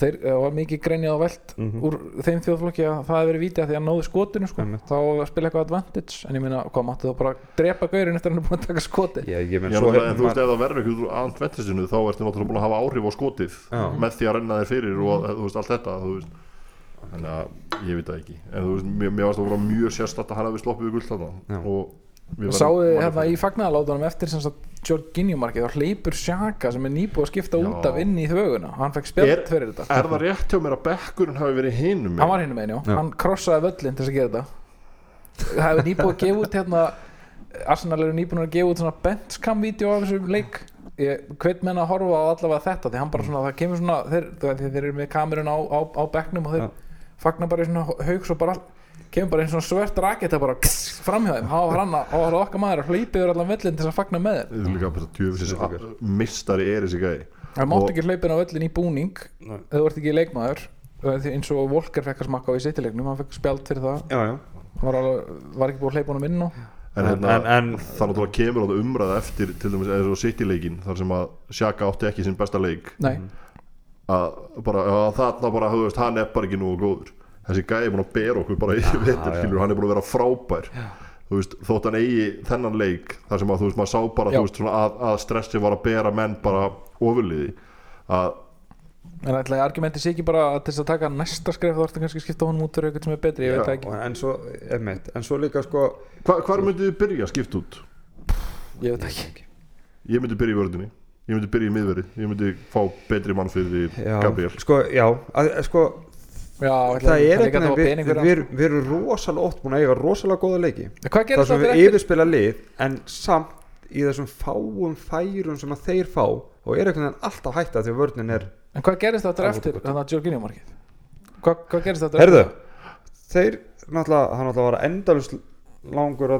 þeir var mikið greinjað á velt Mhm. úr þeim þjóðflokki að það hefði verið vítið að því að hann náði skotinu sko. Einmitt. þá spila eitthvað advantage en ég meina, hvað máttu þá bara drepa gaurinn eftir að hann er búin að taka skotið Já, ég menn svo en þú veist, ef það verður eitthvað andventisinu þá ertu náttúrulega búin að hafa áhrif á skotið Já. með því að renna þér fyrir og þú veist, allt þetta þú veist. þannig að ég veit það ekki en þú veist, mér, mér varst að vera mjög Já. og hleypur Sjaka sem er nýbúið að skipta út Já. af inn í þvöguna hann fekk Er- fyrir þetta Er það rétt hjá mér að bekkurinn hafi verið hinum hann var hinn með já. Hann krossaði völlin til þess að gera þetta það hefur nýbúið að gefa út hérna Arsenal eru nýbúin að gefa út svona benchcam-vídeó af þessu leik ég hveit menn að horfa á allavega þetta því hann bara svona, það kemur svona þeir, þeir, þeir eru með kamerun á, á, á bekknum og þeir Já. fagnar bara í svona haugs og bara kemur bara einn svona svört raketa bara framhjáðum, þá var hann að þá var okkar maður að hleypa yfir allan völlin til þess að fagna með þeim. Þetta er líka bara djöfisins mistari er þessi gæði það mátt Og- ekki hleypa inn á völlin í búning þú ert ekki leikmaður. Því eins og Volker fekk að smakka á í sittilegnum hann fekk spjald fyrir það. Já, já. hann var, alveg, var ekki búið að hleypa honum inn á En, En- hérna, en- en- það náttúrulega kemur á það umræða eftir til dæmis eða svo City-leikin þar sem að Sjaka átti ekki sinn besta leik. Nei, að bara, að þarna bara, veist, hann er bara ekki nú góður þessi gæði er búin að bera okkur bara vetur, já. skilur, hann er búin að vera frábær þú veist, þótt hann eigi þennan leik þar sem að, þú veist, maður sá bara Já. þú veist, svona, að, að stressi var að bera menn bara ofurliði að en ætlaði argumenti sé ekki bara að til þess að taka næsta skref þá ertu kannski að skipta honum út fyrir eitthvað sem er betri, ég veit Já. ekki en svo, einmitt, en svo líka sko hva, hvar myndið þið byrja að skipta út? ég veit ekki Ég myndi byrja í vördunni ég myndi byrja í miðveri, ég myndi fá betri mann fyrir já, Gabriel sko, já, að, sko Já, það er eitthvað að við, við, við, erum rosalega ótt búin að eiga rosalega góða leiki gerist sem við eftir? yfirspila lið en samt í þessum fáum færum sem að þeir fá og er einhvern veginn alltaf hætta því að vörnin er En hvað gerist það eftir þannig að Jorginho markið? Hvað, hvað gerist það Herðu, þeir náttúrulega, hann náttúrulega var endalust langur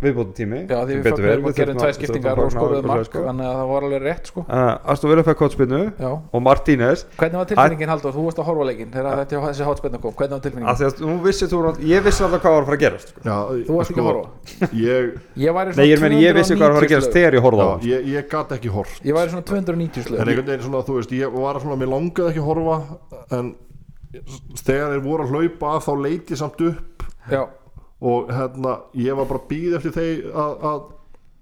viðbóta tími Já, því við fögnum og gerum tvær skiptingar og skoruðum mark sko. þannig að það var alveg rétt sko. Uh, Aston Villa fekk hotspinnu Já, og Martínez hvernig var tilfinningin Haldur? Þú varst að horfa á leikinn þegar þetta þessi hotspinna kom, hvernig var af tilfinningin? að ég vissi alltaf hvað var að fara að gerast sko. Já, Þú varst ekki að horfa Ég, Ég væri Nei, ég, meni, ég vissi hvað var að fara að 290 gerast þegar ég hann ég, ég gat ekki hort Ég væri svona 290 en slög. Einhvern veginn svona, þú veist, ég var svona mér langaði ekki að horfa en þegar þeir voru að hlaupa að þá leiti samt upp Já, og hérna, ég var bara að býða eftir þeir að, að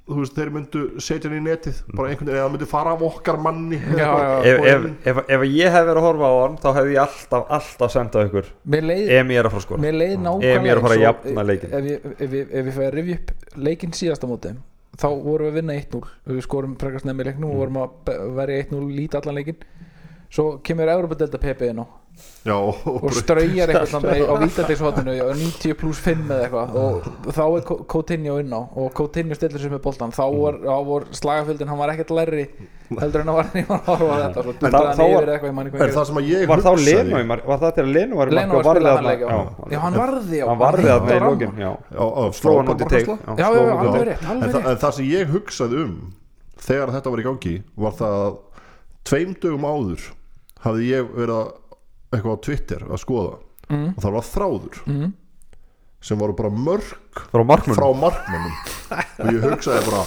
þú veist, þeir myndu setja hann í netið. Bara einhvern veginn, eða myndi fara af okkar manni Já, já. ef, ef, ef, ef ég hef verið að horfa á hann þá hefði ég alltaf, alltaf sendað ykkur. Mér leið ef ég er að fara að skora. Mér leið Ef ég er að fara að og- jafna leikinn. Ef ég fæði að rifja upp leikinn síðasta móti þá vorum við að vinna 1-0 við skorum í leiknum og vorum að verja 1-0 líta allan leikinn. Svo kemur Európa-delta PP inn á já, og, og straujar eitthvað *laughs* á vítadeishotinu 90 pluss 5 eða eitthvað. Og þá er Coutinho inn á. Og Coutinho stillir sér með boltan þá var, þá var slagafjöldin, hann var ekkert læri heldur en að var *laughs* hann að horfa á þetta. Svo En þá- þá yfir var- hvað það sem að ég var þá hugsaði? Leno í mark- var það til að Leno var Leno og var að varði spila hann þarna- leik já. já, hann varði já. Hann varði hann þarna í hitti á lókin rammann. já já, á, sló hann út í teik frábærbankasla. Já, sló já, hann út í alveg teig. rétt, alveg en, það, rétt. en það sem ég hugsaði um þegar þetta var í gangi var það að tveim dögum áður hafði ég verið að, eitthvað á Twitter að skoða. Mm. og það var þráður. Mhm. sem voru bara mörg frá markmunum frá markmönnum. Og ég hugsaði bara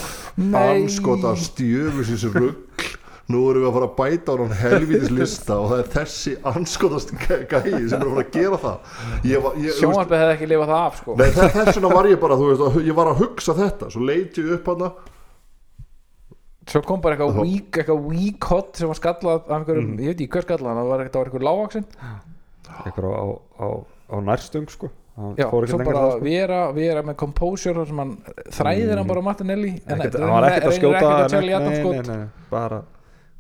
anskota stjöfusins rugg nú erum við að fara að bæta á hann helvítis lista og það er þessi anskotast gæi sem er að fara að gera það. Ég var, ég, þú veist, sjónvarpið hefði ekki lifað það af sko. Nei, þess vegna var ég bara, þú veist, ég var að hugsa þetta. Svo leit ég upp hana svo kom bara eitthvað weak eitthvað weak hot sem var skallað af einhverjum, ég veit ekki hver skallað hann það var eitthvað, það var eitthvað lágvaksinn eitthvað á, á, á nærstung sko. Hann já, svo bara það, sko. vera, vera með composure þar sem hann þræðir hann bara Martinelli. En hann var ekkert að skjóta að nei, nei, nei, nei, bara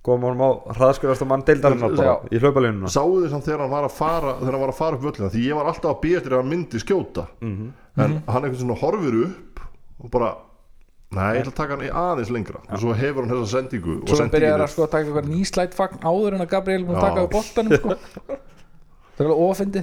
koma honum á hraðskurðast mann deildarinnar bara Já. í hlaupalínuna sáðu þið samt þegar hann var að fara þegar hann var að fara upp völlina því ég var alltaf að býja eftir að hann myndi skjóta. Mhm. en hann einhvern svona horfir upp og bara nei, ég ætla að taka hann í aðeins lengra. Og svo hefur hann þessa sendingu og svo sendingin byrjaði er- að sko að taka eitthvað nýslætt fagn áður en að Gabriel múið taka við boltanum sko. *laughs* Það er alveg ofindi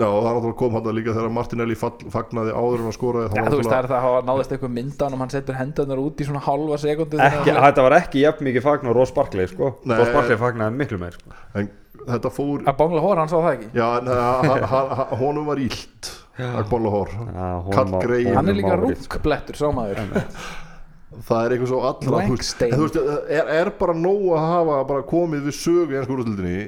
já, og það er náttúrulega kom hann líka þegar Martinelli fall, fagnaði áður en að skoraði þá Já, þú veist það er það að hafa náðist eitthvað myndan og hann setur hendunar út í svona halva sekundu ekki, þetta var ekki jafn mikið fagn á Ross Barkley sko. Ross Barkley fagnaði miklu meir sko. En þetta fór að Bangla Hór, hann sá það ekki? Já, en hann- hann- hann- honum var ílt Honum Kall grey. hann er líka sko. rúkblettur, sá maður. Það er eitthvað svo allra þú veist, er, er bara nóg að hafa bara komið við sögu í ennsku úrstildinni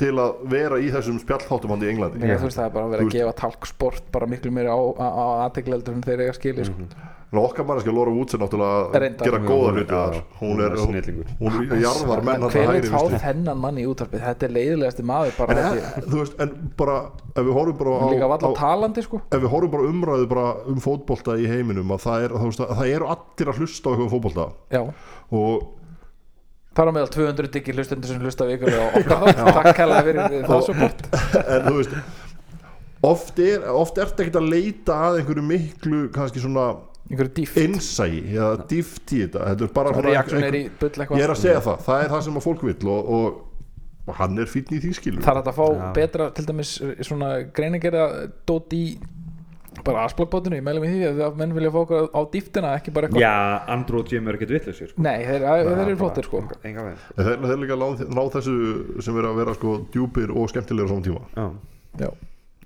til að vera í þessum spjallþáttum hann í Englandi. Nei, þú veist það er bara að vera að gefa talksport bara miklu meiri á, á, á aðtegleldur en þeir eiga skili sko. en okkar mannski Laura Woods er náttúrulega að gera góða hluti hún er, er er jarðar menn hver fá vinstri. þennan mann í útarpið þetta er leiðilegasti maður bara *laughs* þú veist, en bara ef við horfum bara á, er líka valla á talandi sko. ef við horfum bara umræðu bara um fótbolta í heiminum að það, er, þú veist, að það eru allir að hlusta á eitthvað um fótbolta. Já. Og Það er á meðal 200 diggi hlustundur sem hlusta vikulega þátt, takk kærlega fyrir það support. En þú veist oft er, oft ertu ekkert að leita að einhverju miklu kannski svona innsæi eða dýft í þetta. Þetta er bara svona reaksjónir í bull ég er að segja það, það er það sem að fólk vill og, og, og hann er fínn í því skilur Það er hægt að fá Já. betra til dæmis svona greinigerða dót í bara asblokkbótinu, ég meðlum í því að menn vilja fá okkur á dýftina, ekki bara eitthvað Já, Andrew og Jim er ekkert vitlausir sko. Nei, þeir, þeir eru flottir sko. þeir, þeir líka ná þessu sem er að vera sko djúpir og skemmtilegir á saman tíma. Já. Já,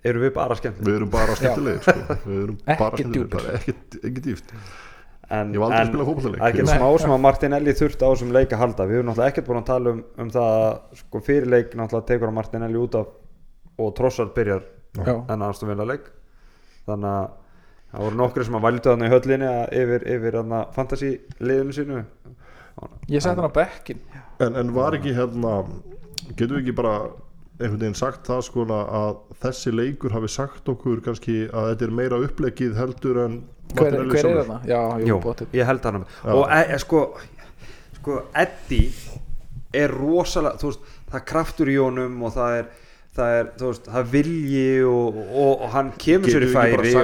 Erum við bara skemmt við erum bara skemmtilegir sko. við erum *laughs* Ekki bara ekkert, ekkert dýft en, Ég hef aldrei en spilað fótboltaleik. Það er ekki smá sem að Martinelli þurft á þessum leik að halda. Við erum náttúrulega ekkert búin að tala um, um það að sko, fyrir leik náttúrulega tekur að Martinelli út af og Trossard byrjar en aðstofn vilja leik þannig að það voru nokkri sem að vældu þarna í höllinni að yfir, yfir þarna fantasy liðinu sínu. Ég seti hann á bekkin en, en var ekki hérna getum við ekki bara einhvern veginn sagt það sko að þessi leikur hafi sagt okkur kannski að þetta er meira upplegið heldur en Hver, hver er þarna? Já, jú, Jú, bótið ég held hann og e, e, sko, sko Eddie er rosalega þú veist, það er kraftur í honum og það er það er, þú veist, það er vilji og, og, og hann kemur sér í færi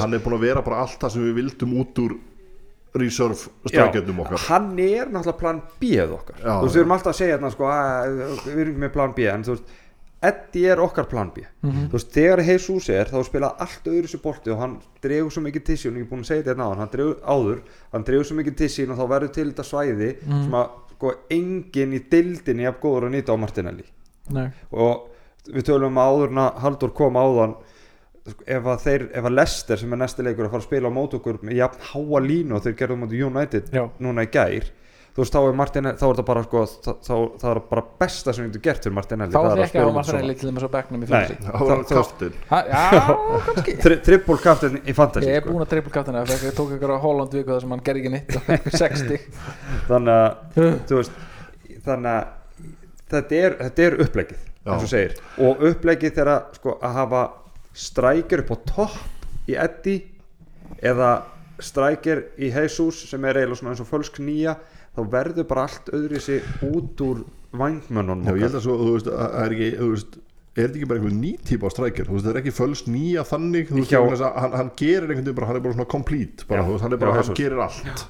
hann er búin að vera bara allt það sem við vildum út úr reserve Já, strækjandum okkar. hann er náttúrulega plan B eða okkar. Já, þú veist, við erum alltaf að segja hérna sko, við erum með plan B en þú veist, Eddie er okkar plan B. Mhm. þú veist, þegar Jesus er þá spila allt öðru sér bolti og hann dregur svo mikið og ég er búin að segja þetta hérna áður hann dregur, áður, hann dregur svo mikið til sín og þá verður til þetta svæði Mhm. sem að sko, enginn í dildinni jafn góður að nýta á Martinelli. Nei, og við tölum um að áður en að Haldur kom áðan sko, ef að þeir, ef að Lester sem er næsti leikur að fara að spila á mót okkur með jafn háa línu og þeir gerðu móti United Já. núna í gær þú veist þá er Martinelli, þá er það bara sko, þá, þá, það er bara besta sem við getum gert fyrir Martinelli þá það er þið að ekki á á móti Martinelli til þess að Nei. fantasy það var þá- þá- kaftin Já, kannski Tri, triple captain í fantasy Ég er sko. búinn að triple captaina Ég tók ykkur á Holland viku þar sem hann gerði ekki nýtt og fekk 60 *laughs* þannig að þú veist, þannig að þetta er, þetta er upplegið og segir. Og upplegið þeirra sko, að hafa strækir upp á topp í Eddie eða strækir í Jesus sem er eiginlega eins og fölsk nýja þá verður bara allt öðru sig út úr vangmönnunum Já, ég held að svo, þú veist, að það er ekki, þú veist er þetta ekki bara einhver ný típa á strækir? Þú veist, það er ekki fölst nýja þannig þú veist, hann, hann gerir einhvern veginn bara, hann er bara svona complete bara, Já. hann er bara, Já, hann gerir allt.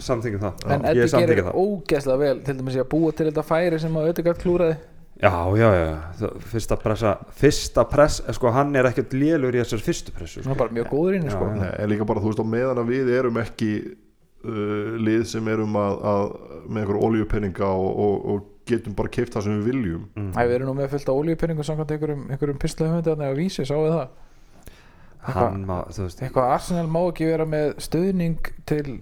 Samþykjum það. En samþykja gerir ógeðslega vel Til dæmis að búa til þetta færi sem að auðvitað klúraði já, já, já, það, fyrsta pressa fyrsta press, eh, sko hann er ekkert lélur í þessar fyrstu pressu sko. er bara mjög góður inn Já, sko. já. Nei, en líka bara, þú veist, á meðan að við erum ekki uh, lið sem erum að, að með einhver olíupenninga og, og, og getum bara keift það sem við viljum Mm. Æ, við erum nú með fullt á olíupenningum samkvæmt einhverjum, einhverjum pislahöfundi að vísi, sáu það hann má, þú veist Eitthvað að Arsenal má ekki vera með stuðning til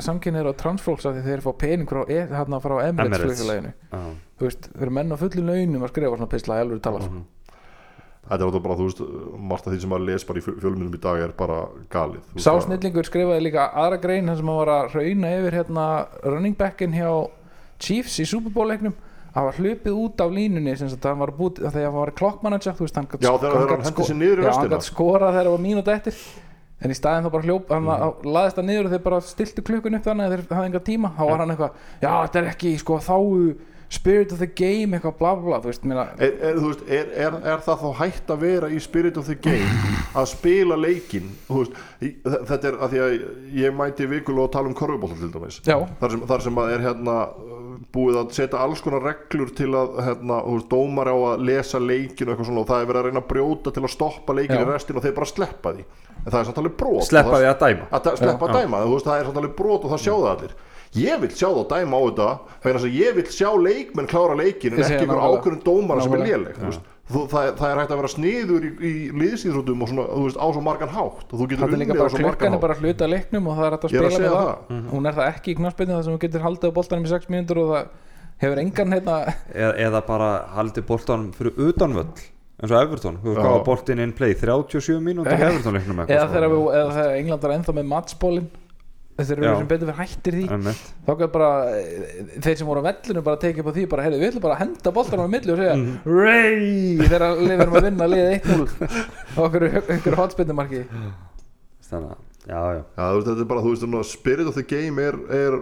samkynir og transfólks af því þeir fá pening frá, e, hérna, frá Emirates Emirates. Þú veist, þeir eru menn á fullu launum að skrifa svona pisla elfur tala sko. Mhm. Þetta er bara, þú veist, margt af því sem maður les bara í fjölmjölum í dag er bara galið Þú veist, Sá að- snillingur skrifaði líka aðra grein þar sem hann var að rauna yfir hérna running backin hjá Chiefs í Super Bowl leiknum hann var hlupið út af línunni sem sagt, hann var búið, þegar hann var klokkmanager hann gat, Já, þegar- þegar í það var mínúti eftir en í staðin þá bara hljóp hann mm. laðist það niður og þeir bara stiltu klukkun upp þannig að þeir hafði enga tíma þá var hann eitthvað, já þetta er ekki sko þá spirit of the game eitthvað bla bla bla þú veist, mér Er, er, þú veist, er, er, er það þá hægt að vera í Spirit of the Game að spila leikin veist, í- þ- þetta er að því að ég mæti vikulega að tala um korfubólta til dæmis. Já. þar sem, þar sem að er hérna búið að setja alls konar reglur til að hérna, þú veist, dómar á að lesa leikin og eitthvað svona og það er verið að reyna að brjóta til að stoppa leikin Já. í restin og þeir bara sleppa því. En það er samt alveg brot sleppa og því að dæma. Að da- sleppa að dæma þú veist, það er samt alveg brot og það sjá það allir ég vil sjá það að dæma á þetta þess að ég vil sjá leikmenn klára leikin en ekki einhver ákveðin dómara sem er léleg þú veist. Þú- það, er- það er hægt að vera sniður í, í liðsýðrútum og svona, þú veist, á svo margan hátt. Og þú getur er unnið á bara svo klukkan margan er hátt. bara hluta af leiknum og það er hægt að er að spila með segja það hún er það ekki í knarsbyrnu þar sem þú getur haldið á boltanum í 6 mínútur og það hefur engan hérna eða, eða bara haldi boltanum fyrir utanvöll eins og Everton, þú veist Já. hvað var boltin in play? 37 mínútur í Everton leiknum eða þegar, við, England var ennþá með matchbólin þeir eru sem betur fyrir hættir því. Einmitt. þá gæði bara þeir sem voru á vellinu bara tekið upp á því bara, heyrðu, við ætlum bara að henda boltanum á milli og segja Mhm. Ray! Þegar liðum að vinna liðið 1-0 á okkur, okkur hotspinnumarki þannig að, já, já. Já, þú veist, þetta er bara, þú veist, svona, spirit of the game er, er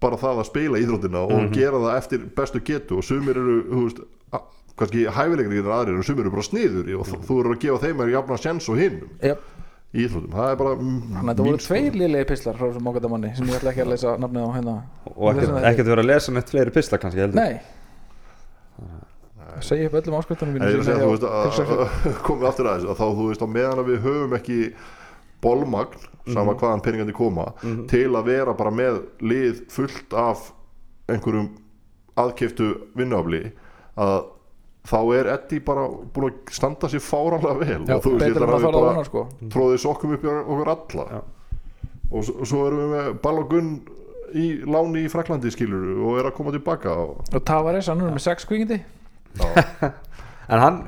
bara það að spila íþróttina og gera það eftir bestu getu og sumir eru, þú veist, kannski hæfileikir en aðrir en sumir eru bara sniður og þú- þú eru að gefa þeim að jafna sjens og hinnum yep. Í íþróttum, það er bara mm, þannig að mín voru tveir liðlega pislar frá þessum ágætamanni sem ég ætla ekki að lesa nafnið á hérna. Og ekkert, ekkert verið að lesa neitt fleiri pisla kannski heldur. Nei. Segja upp öllum er að að- að komið aftur að þessu að þá, þú veist, á meðan að við höfum ekki bolmagn, sama hvaðan peningandi koma, til að vera bara með lið fullt af einhverjum aðkeftu vinnuafli að þá er Eddie bara búin að standa sér fáranlega vel. Já, og þú veist, ég ætla að að við að bara sko. Tróðið sokkum upp í okkur alla. Já. og, svo erum við með Balogun í láni í Fraklandi skilur og er að koma tilbaka og, og Tavares, hann er með sex kvíkindi já, *laughs* en hann,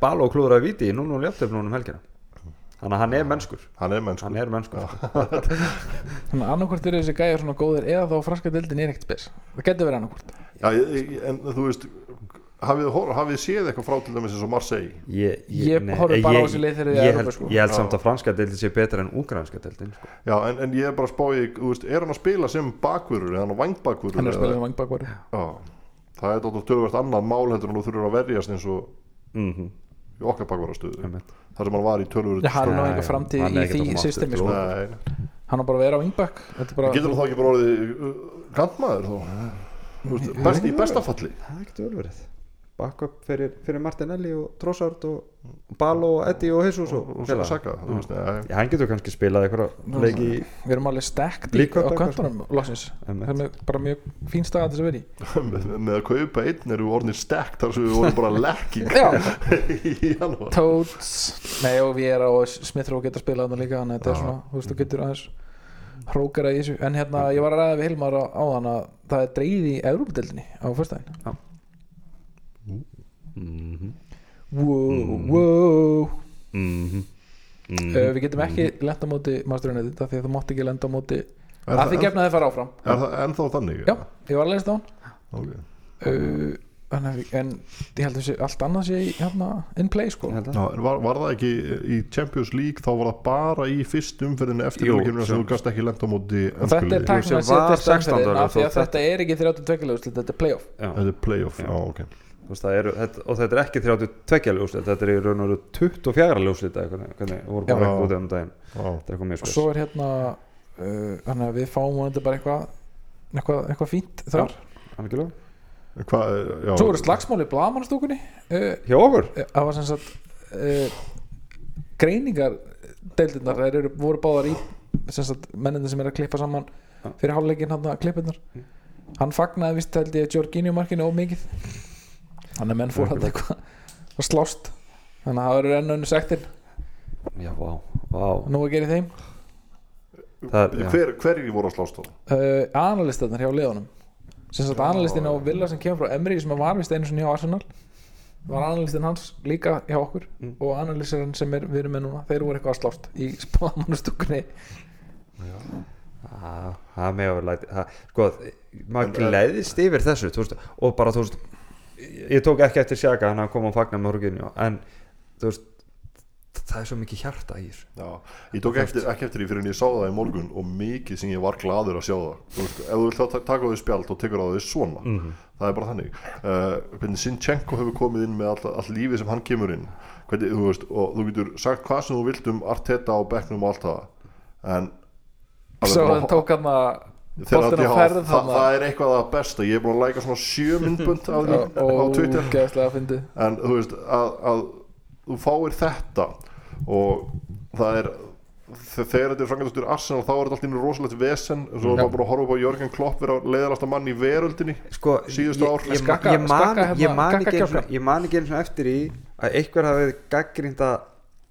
Baló klúðraði viti í núna og léttöf núna um helgina. Þannig að hann er mennskur. Hann er mennskur. Hann er mennskur. Þannig að annarkvort eru þessi gæjar svona góðir eða þá franska deildin er ekkert spes. Það getur verið annarkvort. En þú veist hafið, hafið séð eitthvað frá til dæmis eins og Marseille? Ég, Ég nei, horfi bara á ég- þessi lið þegar ég held, Evrópu, sko. ég held samt að franska deildin sé betra en úgrænska deildin sko. Já, en, en ég er bara að spá þú veist, er hann að spila sem bakvörur, er hann að vangbakvörur hann er að spila sem vangbakvari Já, það er dóttur tölvert annað mál heldur en þú þurfur að verjast eins og mm í okkar bakvörastöðu þar sem hann var í tölvert Já, hann er nú Nei, einhver framtíð er í því systemi sko. Hann á bara að vera á vingbak þetta er bara getur hann þá ekki bara orðið uh, kantmaður Þú best, í besta falli. Það er ekkert öðruverið backup fyrir, fyrir Martinelli og Trossard og Balo og Eddie og Jesus og, og félaga. Saka, nei, Já, hann getur kannski spilað eitthvað leiki í við erum alveg stekt í, köntunum loksins. Það er bara mjög fín stað til þess að vera í. *laughs* Með, að kaupa einn eru orðnir stekt þar sem við vorum bara lekking Já. *laughs* í janúar. Toads, nei og við erum og Smithrow geta spilað þarna líka þannig að þetta er svona, þú veist, þú getur aðeins hrókara í þessu, en hérna ég var að ræða við Hilmar á, á þann að það er dreigð í Európa-deldinni á fyrstæðin Mhm, wow, Mm. wow mhm, mhm. uh, við getum ekki lenda á móti Master United af því að þú mátt ekki lenda á móti Er að því það- gefna þið fara áfram Er það ennþá þannig? já, ég var að það okay. uh, en, en ég held að sé, allt annað sé í, hérna, in play sko var, var það ekki í Champions League þá var það bara í fyrst umferðinu eftir sem sem- þú gast ekki lenda á móti þetta er sem að setja var stöðferðin 16 af því að þetta er ekki 32 legur þetta er playoff Já. Þetta er playoff, Já. ok veist, eru, þetta, og þetta er ekki 32 ljóslit þetta er í raun og veru 24 ljóslit eða hvernig, hvernig voru bara Já. eitthvað út um daginn. Já, þetta er eitthvað mjög og spes svo er hérna uh, við fáum vonandi bara eitthvað eitthvað, eitthvað fínt þar. Algjörlega. En hvað, já. Svo voru slagsmáli í blagamannstúkunni uh, hjá okkur? það var sem sagt uh, greiningar deildirnar þær eru, voru báðar í sem sagt menninni sem er að klippa saman Já. fyrir hálfleikin hann að klippirnar hann fagnaði vist held ég Jorginho markinu of mikið þannig að menn fór hann eitthvað að slást. Þannig að það verður enn önnu sektin. Já, vá, vá. Nú að gera í þeim? Það er, já. Hver, hverjir voru að slást þá? uh, analistarnar hjá liðunum. Sem sagt analistin á Villa sem kemur frá Emri sem var vist einu sinni hjá Arsenal. Var analistin hans líka hjá okkur. Mm. og analistarinn sem er, við erum með núna þeir voru eitthvað að slást í spámanustúkunni Ah, það með að vera læti það, sko, maður gleðist yfir þessu þú veist, og bara þú veist ég tók ekki eftir sjaka hann að koma og fagna með Horginjó en þú veist það er svo mikið hjarta í þessu. Já, ég tók eftir, ekki eftir því fyrir en ég sá það í morgun og mikið sem ég var gladur að sjá það. Þú veist, ef þú vilt þá taka á því spjald og tekur á því svona. Mhm. það er bara þannig. Uh, hvernig Sinchenko hefur komið inn með all, all lífið sem hann kemur inn. Hvernig, þú veist, og þú getur sagt hvað sem þú vilt um Arteta og Becknum og allt það en svo hann tók hann að þegar að já, ferð það, það er eitthvað að besta. Ég er búin að læka svona sjö myndbund af því á Twitter. en þú veist að, að þú fáir þetta og það er þe- þegar þetta er frangastur Arsenal þá er þetta alltaf einu rosalegt vesen. Og svo er maður bara að horfa upp á Jörgen Klopp vera leiðalasta mann í veröldinni sko, Síðustu ár. ég, ég, Skakka- ég, man, skakka hérna- ég, man ekki ég man ekki eins og eftir í að einhver hafi gaggrínda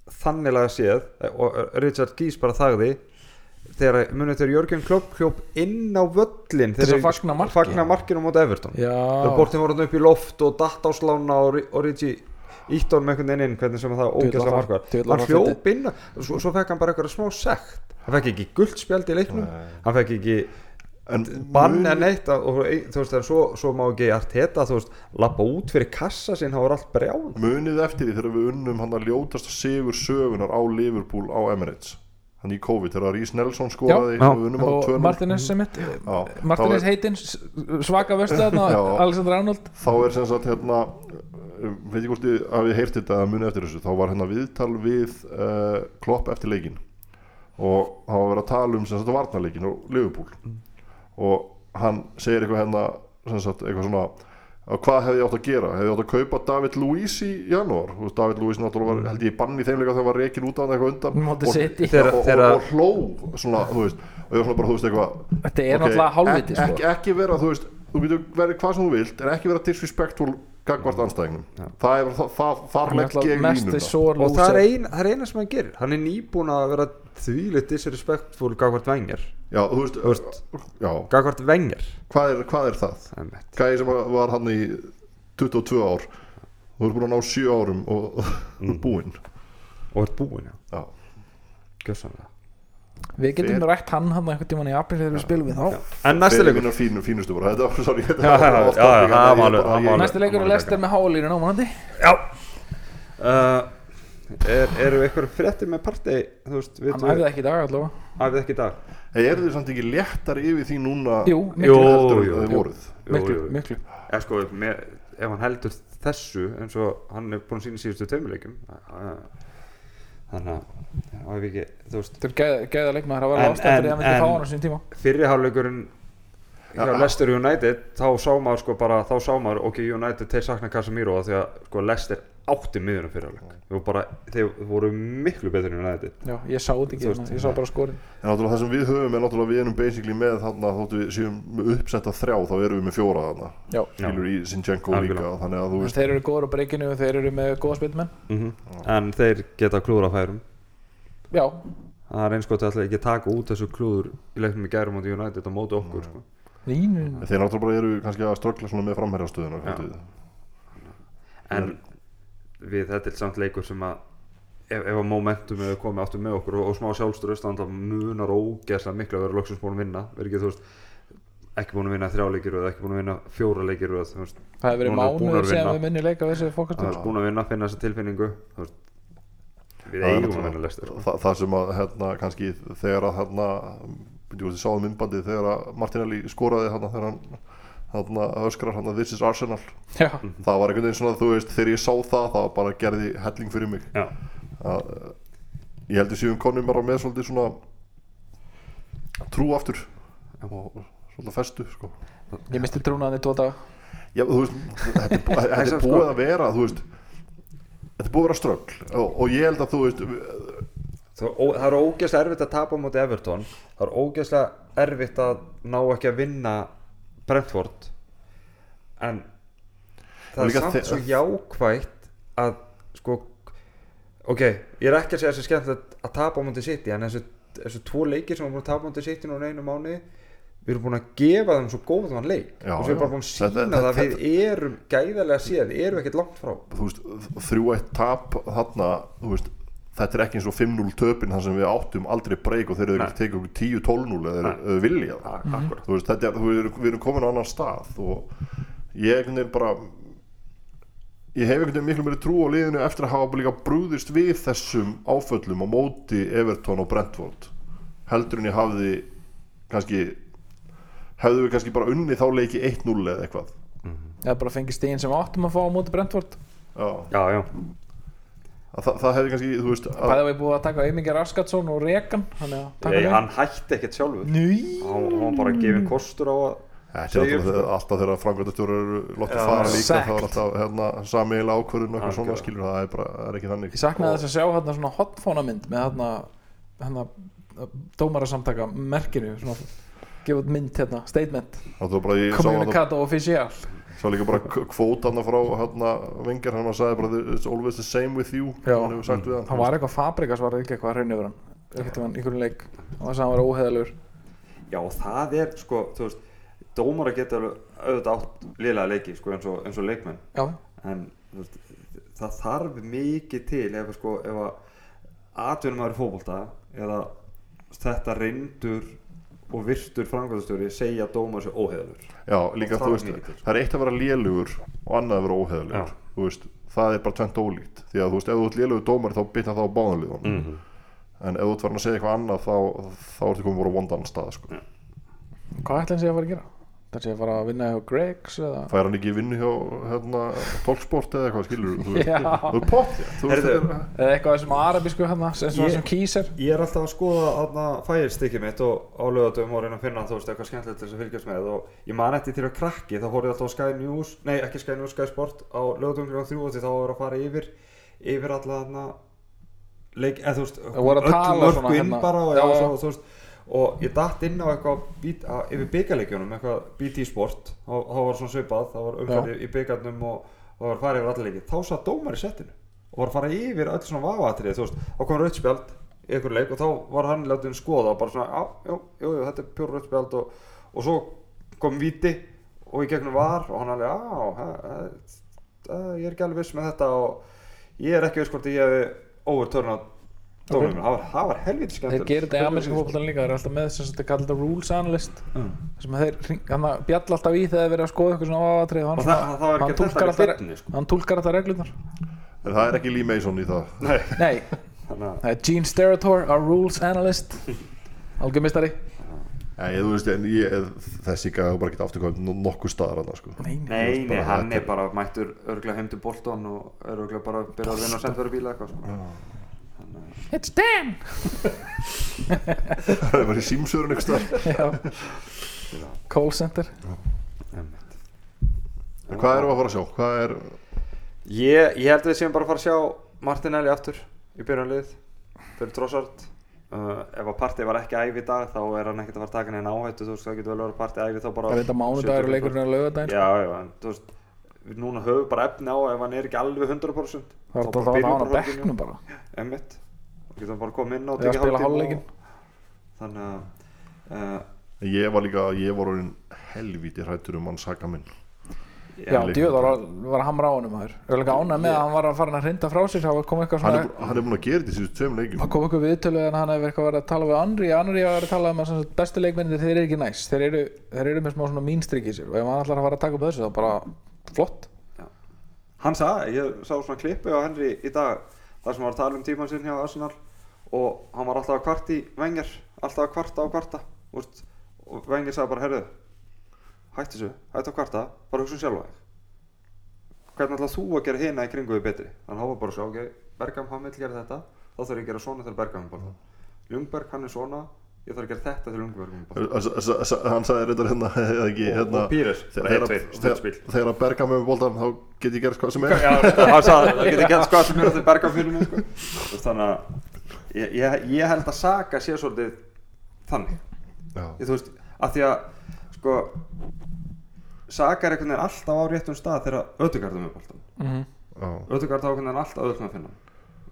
þanniglega séð og Richard Gís bara þagði þegar munið þegar Jörgen Klopp hljóp inn á völlin þegar að fagna marki. fagna markinu á móti Everton. Já, þegar Bortin voru upp í loft og datt á slána og, og Ritchie ítt honum einhvern veginn inn hvernig sem það það- djöfull var hann það hljóp inn svo, svo fekk hann bara eitthvað smá sekt. Hann fekk ekki guldspjald í leiknum hann fekk ekki en bann en neitt að- og þú veist en svo, svo má ekki Arteta þú veist lappa út fyrir kassa sinn þá er allt brjál munið eftir því þegar við unnum hann að ljótasta sigur sögunar á Liverpool á Emirates hann í COVID þegar Rhys Nelson skoraði Já. og við unnum á og 2-0 Martinez sem Já, þá er- heitinn, svaka Já. Alexander Arnold. Þá er sem sagt hérna um, veit ég hvort þið hafið heyrt þetta muni eftir þessu þá var hérna viðtal við uh, Klopp eftir leikin og þá var að tala um sem sagt varnarleikin og Liverpool. Og hann segir eitthvað hérna sem sagt eitthvað svona að hvað hefði ég átt að gera, hefði ég átt að kaupa David Luiz í janúar, David Luiz náttúrulega var held ég í banni í þeim leika þegar var reikin út af hann eitthvað undan. Og, City. og, Þegar- og, og, hló svona, veist, og ég var svona bara, þú veist, eitthvað Þetta er ok, náttúrulega hálfviti ek, sko. ekki, ekki vera, þú veist, þú getur verið hvað sem þú vilt en ekki vera disrespectful gagvart anstæðingnum það er, það, það, þar Hann er línuna sór og það það er eina sem hann gerir. Hann er nýbúin að vera þvílitt disrespectful gagvart vengar já, þú veist, Þú veist. já, gagvart vengar hvað er, hvað er það? Gæði sem var hann í 22 ár. Þú ert búin að ná 7 árum og *laughs* mm. búinn. Og er búin já, já, gjössanlega Við getum Fer- rætt hann hann einhvern tímann í april þegar við spilum við þá. En næsta leikur? Næsti leikur er Lester með hálínu námanandi já. Uh, er, eru ykkur fréttir með við Hann hefði ekki í dag allavega. Hafið ekki í dag. Hey, eru þið samt ekki léttari yfir því núna Jú, Jú, miklu, heldur en jú, jú. miklu, miklu. Eða sko, með, ef hann heldur þessu eins og hann er búin að sína síðustu tveimileikum þannig að það er ekki, þú veist Þetta er gæða, leikmaður að vera En- ástæð fyrir en- að en- fá hann á sín tíma. fyrri hálfleikurinn hjá Já. Leicester United þá sá maður sko bara, þá sá maður ok, United þeir sakna Casemiro af því að sko Leicester átti miðunum fyrir hálfleik þeir voru bara, þeir voru miklu betur en United. Já, ég sá þetta ekki, veist, ég sá bara skorin En náttúrulega það sem við höfum er náttúrulega við erum basically með þarna þóttu við séum með uppsetta þrjá þá erum við með fjóra þarna. Já, skilur í Sinchenko líka þannig að þú veist þeir eru góður á breykinu og þeir eru með góða spilmenn. Mm en þeir geta klúður að færum. Já, það er eins gott að ætla ekki að taka út þessu klúður í leiknum í gærum átti United á móti okkur sko. þeir náttúrulega eru kannski að ströggla með framherjastöðuna Já. en við þetta er samt leikur sem að ef, ef að momentum hefur komið aftur með okkur og, og smá sjálfströst þannig að munar ógeðslega miklu að vera loksins búin að vinna. Verið ekki þú veist ekki búin að vinna þrjá leikir eða ekki búin að vinna fjóra leikir þú veist, Það hefur verið er mánuður að sem við minni leika þessu það fókastur er búin að vinna finna þessa tilfinningu veist, við Það eigum að vinna lestir sko. Þa, það sem að hérna kannski þegar að hérna við sáum myndbandið þegar að Martinelli skoraði hérna þegar hann hérna öskrar hérna This is Arsenal. Já, það var einhvern veginn svona þú veist þegar ég sá það það bara gerði helling fyrir mig. Já, að, eh, ég heldur séum konum bara með svolítið svona trú aftur. Og svolítið festu sko. ég misti trúnaðan í tvo daga. Já, þú veist, þetta er, bú- *laughs* þetta er Sko- búið að vera þú veist þetta er búið að vera ströggl og, og ég held að þú veist það, er ógeðslega erfitt að tapa móti Everton. Það er ógeðslega erfitt að ná ekki að vinna Brentford. En það er samt svo jákvætt að sko ok, ég er ekki að segja þessi skemmtilegt að tapa á móti City en þessu, þessu tvo leikir sem við erum búin að tapa á móti City núna einu mánuði við erum búin að gefa þeim svo góðan leik. Já, og svo erum bara búin að sína Þetta- það að þetta- við erum gæðarlega séð, við erum ekkert langt frá. Þú veist, þrjú eitt tap þarna, þú veist þetta er ekki eins og 5-0 töpin þar sem við áttum aldrei breyk og þeir eru ekki tekið okkur 10-12-0 eða þeir vilja þú veist, þetta er, erum, við erum komin á annan stað og ég einhvern veginn bara ég hef einhvern veginn miklu meiri trú á liðinu eftir að hafa líka brúðist við þessum áföllum á móti Everton og Brentford. Heldur en ég hafði kannski hefðu við kannski bara unni þá leiki 1-0 eða eitthvað. Eða bara fengið stíðin sem áttum að fá á móti Brentford. Já, já, já, að það, það hefði kannski, þú veist að, Bæða við búið að taka Eymingar Raskatsson og Rekan að með hann hætti ekkert sjálfur. Hann, var bara gefin kostur á að Þetta er alltaf, þegar framkvæmdastjórar eru látið Já, fara líka þá er alltaf hérna, samiðilega ákvörðun og eitthvað svona skilur það er, bara, það er ekki þannig. Ég saknaði þess að sjá hérna svona hotfóna mynd með hérna, hérna dómarasamtaka merkinu svona gefa út mynd hérna, statement. Það var Communicato Official sá líka bara kvót hann frá hérna, vengar, hann sagði bara it's always the same with you. Já. hann hefur sagt við hann. Það var eitthvað Fabrikas var ekki eitthvað að hraun yfir hann? Einhvern veginn einhvern leik. Að hann var óheðalur Já, það er sko, þú veist dómara geta alveg auðvitað átt liðlega leiki sko, eins, og, eins og leikmenn. Já, en þú veist, það þarf mikið til ef, sko, ef að atvinnum aðri fótbolta eða þetta reyndur og virtur framkvæmstjóri segja að dómar sér óheðalur Já, líka þú það veist, er það er eitt að vera lélugur og annað að vera þú veist, það er bara tvent ólíkt því að þú veist, ef þú ert lélugur dómar þá bitna það á báðanliðun Mm. mm. en ef þú ert farin að segja eitthvað annað þá, þá ertu komin voru vondan stað sko. hvað ætla hann sé að fara að gera? Það sé að fara að vinna hjá Gregs eða fær hann ekki í vinnu hjá hérna, tólksport eða eitthvað skilur þú þú er pott þú veist, þetta er- eða eitthvað sem arabísku og Ég- sem kísir Ég er alltaf að skoða aðna fæðistykkið mitt og á lögatum og reyna að finna þú veist eitthvað skemmtilegt að fylgjast með og ég man eftir til að krakki þá ég alltaf á Sky News, nei ekki Sky News, Sky Sport á lögatum kl. 3 og því þá var að fara yfir yfir alla þarna leik, eða þú veist mörku svona inn hérna. bara og, Já, já, já. svo, þú veist, og ég datt inn á eitthvað bít, að, yfir byggarleikjunum, eitthvað BT Sport. Þá, var svona svipað, þá var umfæði í byggarnum og, það var farið yfir alla leiki. Þá sað dómar í settinu og var fara yfir öll svona vafatrið, þú veist, þá kom rauðspjald í einhver leik og þá var hann látið skoða og bara svona, já, jú, jú, þetta er pjór rauðspjald og, og svo kom viti og í gegnum var og hann alveg, já, ég er ekki alveg viss með þetta. Og ég er ekki viss hvort ég hefði overturn dómum, það var, það var helviti þeir skemmtilegt gerir þetta í amerísku fólkvöldan líka þeir eru alltaf með sem þetta kallar þetta rules analyst Mm. sem þeir bjall alltaf í þegar þeir verið að skoða eitthvað svona áatrið Og hann ekki túlkar þetta í alltaf reglunar en það er ekki Lee Mason í það. Nei, að það er Gene Sterator our rules analyst. Algjörmistari. Þú veist, en ég, þessi gæði bara geta afturkvæmt nokkuð staðar annars sko. nei, nei. Nei, hann er bara mættur örglega heim til Bolton og er örglega bara að byrja að vinna á sendveru bíla eitthvað sko. It's Dan! Það bara í símsörun eitthvað *laughs* call center. Hvað erum við að fara að sjá? Hvað er, Ég, ég held að við séum bara að fara að sjá Martinelli aftur í byrjanlið fyrir Trossard. Uh, ef að partið var ekki æfi í dag þá er hann ekkert að fara að taka neina áhættu. Þú veist það getur vel verið að partið æfi þá bara það er þetta mánudagur og leikurinn er lögadaginn Já, já, en þú veist við núna höfum bara efni á ef hann er ekki alveg 100% það er þá alltaf að hann á bekknum bara. Einmitt og getum bara komið inn og Eða tekið og- Þannig að uh, ég var líka, ég var orðin helvíti hrættur um hann saka minn. Já, djöð var, var að hamra á honum maður. ég var líka ánægð með að hann var að fara að hrinda frá sér það kom eitthvað hann svona hann er búin að gera þetta í síðustu tveim leikjum. Það kom eitthvað viðtölu en hann hefur eitthvað verið að tala við Andri Andri var að tala um að bestu leikmennir þeir eru ekki næst. Þeir eru, þeir eru með smá svona mínstrik í sér. Og ef hann ætlar að fara að taka upp þessu þá bara flott. Hann sagði, ég sá svona klippu á Henry í dag þar sem var að tala um tíman sinn hjá Arsenal og hann var alltaf að kvart í vengar alltaf að kvarta á kvarta. Úst, og vengar sagði bara, herðu hættu þessu, hættu að kvarta bara hugsa um sjálfa þig. Hvernig ætlað þú að gera hina í kringu við betri? Þannig að hann var bara svo, ok, Bergam hann vil gera þetta. Þá þarf ég að gera svona þegar Bergam er bara Ljungberg hann er svona ég þarf að gera þetta þegar Ljungberg er hann sagði reyndar hérna, *laughs* og, hérna og Píres, bara þegar, 1-2, stöðspil þegar, að berga með boltan þá get ég gert hvað sem er. Já, hann sagði það getur gett hvað sem er að ég, ég, ég held að Saga sé svolítið þannig. Þú veist, að því að sko Saga er einhvern veginn alltaf á réttum stað þegar ödugardum er boltan mm Já. ödugard á einhvern veginn alltaf með að finna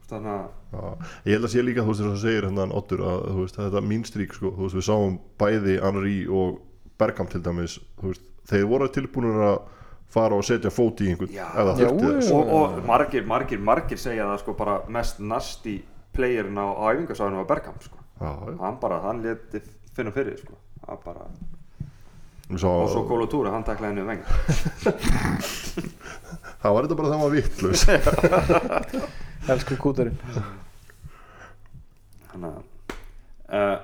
þannig að Já, ég held að sé líka, þú veist, þess að segir hérna Oddur að, þú veist, þetta mín strík, sko, þú veist, við sáum bæði Henry og Bergam til dæmis, veist, þeir voru tilbúinur að fara og setja fót í einhvern Já. eða Já, og, og margir, margir, margir segja það sko bara mest nasty playerin á, á æfingasáðinu var Bergam sko. Hann bara, hann leti finna fyrir sko. Hann bara, sá, og svo Kólatúri, hann taklaði henni um vengar *laughs* það var þetta bara það var vittlaus *laughs* elsku kúturinn. Þannig að uh,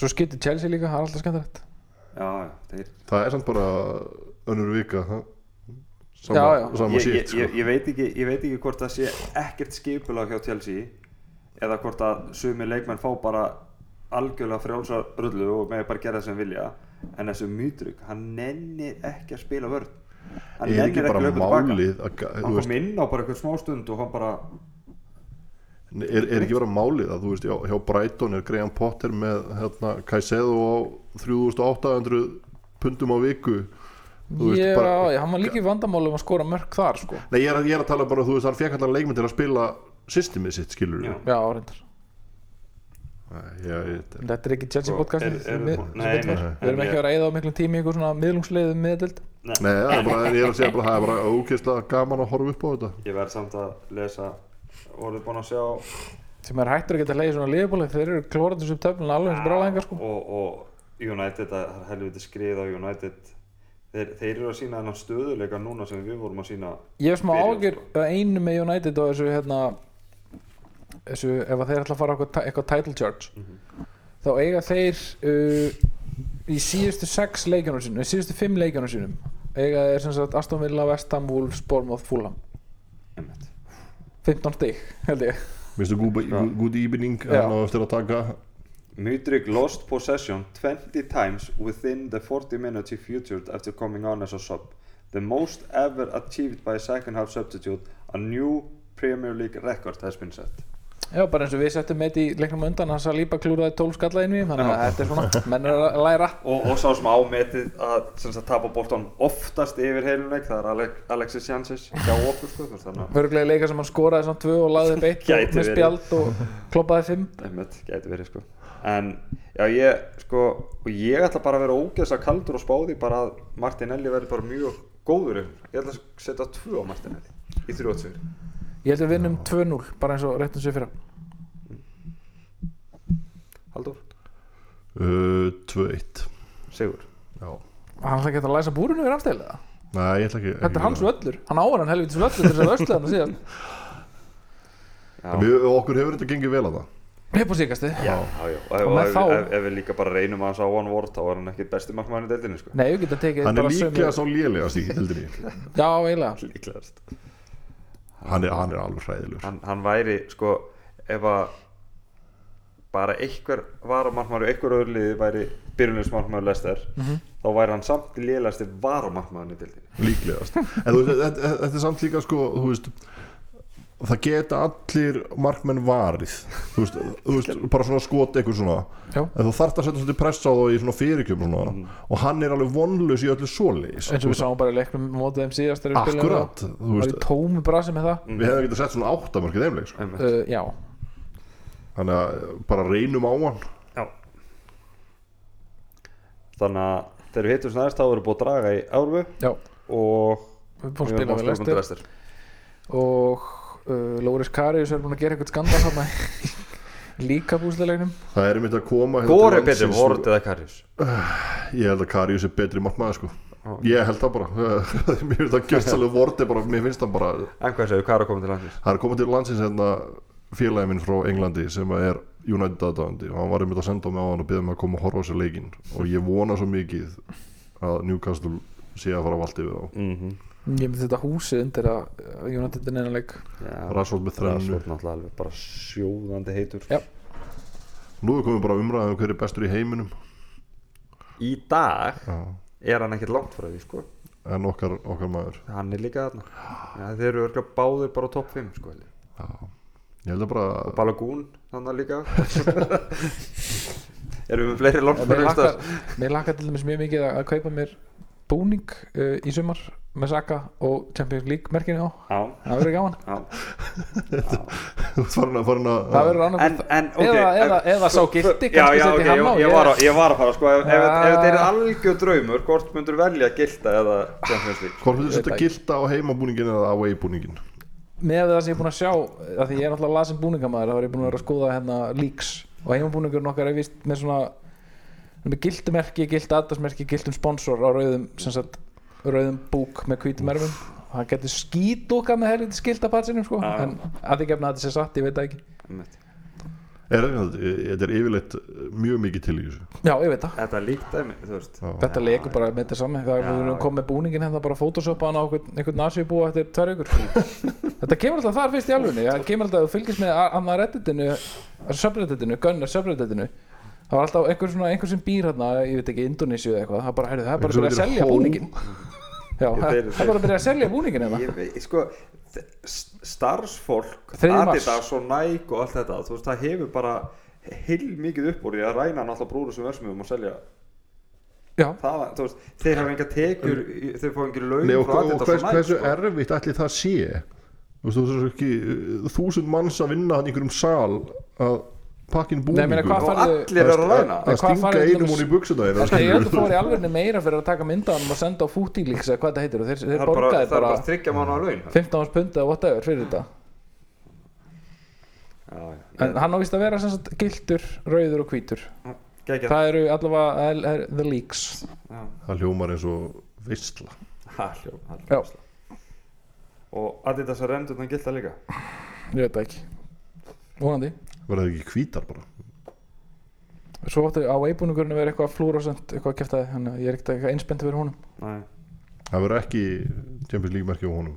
svo skiptir Chelsea líka, það er alltaf skemmtilegt. já, já, þeir það er samt bara önnur vika það sama, Já, já. sama ég, shit, ég, sko. ég, ég, veit ekki, ég veit ekki hvort það sé ekkert skipulag hjá Chelsea eða hvort að sumi leikmenn fá bara algjörlega frjálsa rullu og með bara gera það sem vilja. En þessu mýtrug, hann nennir ekki að spila vörn. Hann er ekki að málið að, ga- hann kom inn á bara eitthvað smá stund og hann bara er, er ekki bara málið að þú veist, hjá, hjá Brighton er Graham Potter með hérna, Caicedo á 3800 pundum á viku. Þú veist, já, bara- já, hann var líka í vandamálum að skora mörg þar sko. Nei, ég er, að- ég er að tala bara, þú veist, hann fekk allan leikmynd til að spila systemið sitt, skilur Já. já, ég veit Þetta er ekki Chelsea Sko, podcast er- er- Við nei, nei, við nei, erum ekki að að eyða á miklum tími í einhver svona miðlungsleiðum miðdild Nei, það er bara, ég er að segja bara, það er bara ógeðslega gaman að horfa upp á þetta. Ég verð samt að lesa voruð búin að sjá. Sem er hættur að geta leiði svona liðbóli þeir eru klóraðis upp töflun alveg eins og brálæðingar sko. Og, og United, það er helviti skrið á United. Þeir, þeir eru að sína þennan stöðuleika núna sem við vorum að sína Ég hef smá ágjur sko. einu með United og þessu hérna þessu, ef að þeir ætla að fara á eitthvað, eitthvað title charge Mhm. þá eiga þeir uh, í síðustu sex leikjunum sínum, í síðustu fimm leikjunum sínum eiga þeir sem sagt Aston Villa, West Ham, Wolves, Bournemouth, Fulham. Einmitt. 15 stig held ég. Minnstu good, evening hann á eftir að taka. Mudryk lost possession 20 times within the 40 minutes he featured after coming on as a sub. The most ever achieved by a second half substitute a new Premier League record has been set Já, bara eins og við settum með í leiknum undan hans að lípa klúraði 12 skalla inn í þannig að þetta er svona, menn er að læra. Og, og sá sem ámetið að sem sagt, tapa boltan oftast yfir heiluleik það er Alex, Alexis Jansis hjá okkur sko, að Vörglega leika sem hann skoraði svona tvö og laði beitt og með verið. spjald og kloppaði fimm. Einmitt, gæti verið sko. En já ég sko og ég ætla bara að vera ógeðslega kaldur og spáði bara að Martinelli verði bara mjög góður. Ég ætla að setja tvö á Martinelli í þrjóðsvíður Ég held að við vinnum 2-0 bara eins og réttum sér fyrra. Haldur, uh, 2-1 Sigur? Já. Hann ætla ekki að læsa búrinu við rafstæðilega Nei, ég ætla ekki Þetta er hans völlur, hann áður hann helvitis völlur til þess að *laughs* vörslega hann síðan. Já, Við, okkur hefur þetta gengið vel að það. Upp á síkasti já, já, já. Og, með ef, þá- ef, ef við líka bara reynum að hans á one word þá er hann ekki besti markmann í deildinni sko. Nei, við getum tekið Hann er bara sömu- líklega sá lélegast í hildinni Já, eiginlega. Líklegast hann er, hann er alveg hræðilegur. Hann, hann væri sko ef að bara einhver varamarkmaður og einhver öðru liði væri byrjunismarkmaður Lester Mhm. þá væri hann samt lélasti varamarkmaðurinn í deildinni. Líklegast. En þú þetta, þetta er samt líka sko þú veist það geta allir markmenn varið. Þú veist, þú veist bara svona skot eitthvað svona. Já. en þú þarft að setja svolítið press á það í svona fyrirkjöfum svona. Mhm. og hann er alveg vonlaus í öllu svoleiðis. Eins og við sáum bara í leiknum mótið þeim síðast akkurat, það. í tómu brasi með það. Við hefðum getað sett svona áttamörk í þeim leik sko. Uh, Já, þannig að bara reynum á hann. Já. þannig að þegar við hittum næst þá erum við búið að draga í Árfu já. Og Við erum búin að spila búin Lester Lester og uh, Lóris Karius er búin að gera eitthvað skandal í líka búsleiknum það er einmitt að koma hérna Hvor til er betri, Vort eða Karius? *sighs* ég held að Karius er betri markmaður sko. Ég held það bara. *laughs* Mér finnst það gjössalega vorti bara mér finnst það bara En hvað segir, hvað er að koma til landsins? Það er komið til landsins hérna félagi minn frá Englandi sem er United aðdáðandi og hann var einmitt að senda mig á hann og beða mig að koma og horfa á sér leikinn. Og ég vona svo mikið að Newcastle sé að fara að valdi við þá. Mm -hmm. Ég myndi þetta húsið undir að United er neina leik. Rashford með þrennu Rashford náttúrulega alveg bara sjóðandi heitur. Já. Nú er komið bara umræðum hver er bestur í heiminum. Í dag Já. er hann ekkert langt frá því sko. En okkar, okkar maður. Hann er líka þarna. Ja, Þeir eru örgulega báðir bara á topp 5 sko. Já. Ég held að bara Og Balagoon þannig líka. *laughs* Erum við með fleiri langt Mér frá lakkar, mér lakkar til dæmis mjög mikið að kaupa mér búning uh, í sumar með Saka og Champions League merkinu á. Já, það verður gaman. *laughs* Það verður En, annað eða, sá gildi Já, kannski já, ok, setja hann á ég, ég, var að, ég var að fara sko, ef, ef, ef Ja. þetta er algjör draumur hvort myndur velja gilda eða Champions League? Hvort myndir Ég þetta gilda á heimabúningin eða away búningin með það sem ég er búin að sjá að því ég er náttúrulega lasin búningamæður þá er ég búin að vera að skoða hérna leaks. Og heimabúningurinn okkar er vist með svona með gildumerki, gild aðdarsmerki gildum sponsor á rauðum sem sagt, rauðum búk með hvítum erfum. Það getur skítoka með helviti skildapatsinum sko. Já. en að því gefna að þetta sé satt, ég veit það ekki. Er, Þetta er yfirleitt mjög mikið til í þessu. Já, ég veit það. Þetta líkt dæmi, þú veist. Þetta leikur bara með þetta er Já. við komið með búningin hérna bara photoshopa hann á einhvern, nasjubúa eftir tvær ykkur *laughs* Þetta kemur alltaf þar fyrst í alvunni Það kemur alltaf, þú fylgist með annað redditinu subredditinu, gunnar subredditinu Það var alltaf einhver, svona, einhver sem býr hérna ég veit ekki, Indonésiu eða eitthvað það bara, heyrðu, það er bara að byrja að selja búningin *laughs* Já, það er bara að byrja að selja búningin hérna. Ég veit, sko starfsfólk. Adidas og Nike og allt þetta þú veist, það hefur bara heil mikið upp úr því að ræna náttúrulega brúður sem versmiðum og selja. Já, það, þú veist, þeir hafa enga tekjur í- þeir fá engir laun Nei, og, frá og hvers, og Nike hversu sko. erfitt ætli það sé? Þú veist, þú veist ekki uh, þúsund manns að vinna hann í einhverjum sal að pakkin búningu og allir eru að ræna að stinga einum hún í buksuna En þínar, ég held að skilurðu? fór í alveg meira fyrir að taka mynda hann og senda á Footilix eða hvað það heitir. Og þeir, það þeir er bara, borgaði það er bara bara þryggja mánu að laun 15 árs pund eða whatever fyrir þetta. Já, en hann á vist að vera sagt gildur, rauður og hvítur. Geggjað. Það eru allavega er, er, the leaks. Já. það hljómar eins og veistla Ha, hljó- ha, Já. og að rendur þannig gilda líka? Ég veit það ekki. Vonandi verða það ekki hvítar bara svo áttu á eibúningurinn að vera eitthvað fluorescent eitthvað að kæfta þannig að ég er ekkert eitthvað einspennt fyrir honum Nei. það verður ekki Champions League merki á honum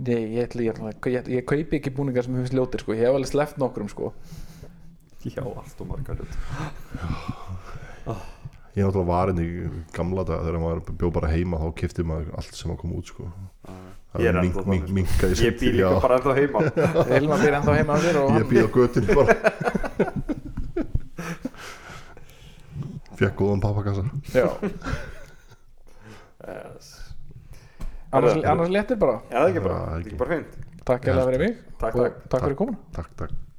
Nei, ég, ætla, ég, ætla, ég, ég kaupi ekki búningar sem hefist ljótir sko. ég hef alveg sleppt nokkrum sko. já, allt og margar ég er náttúrulega varinn í gamla dag þegar maður bjó bara heima þá kifti maður allt sem að koma út sko. Ég er ennþá mink, mink, þannig, minka í ég býr líka Já, bara ennþá heima. *laughs* Hilma býr ennþá heima á þér og ég býð á göttinni bara. *laughs* Fekk góðan pappakassa. Já, yes. annars, annars léttir bara. Já, það er ekki bara, það er ekki. bara fint takk fyrir mig Takk, og takk. takk fyrir komuna. Takk, takk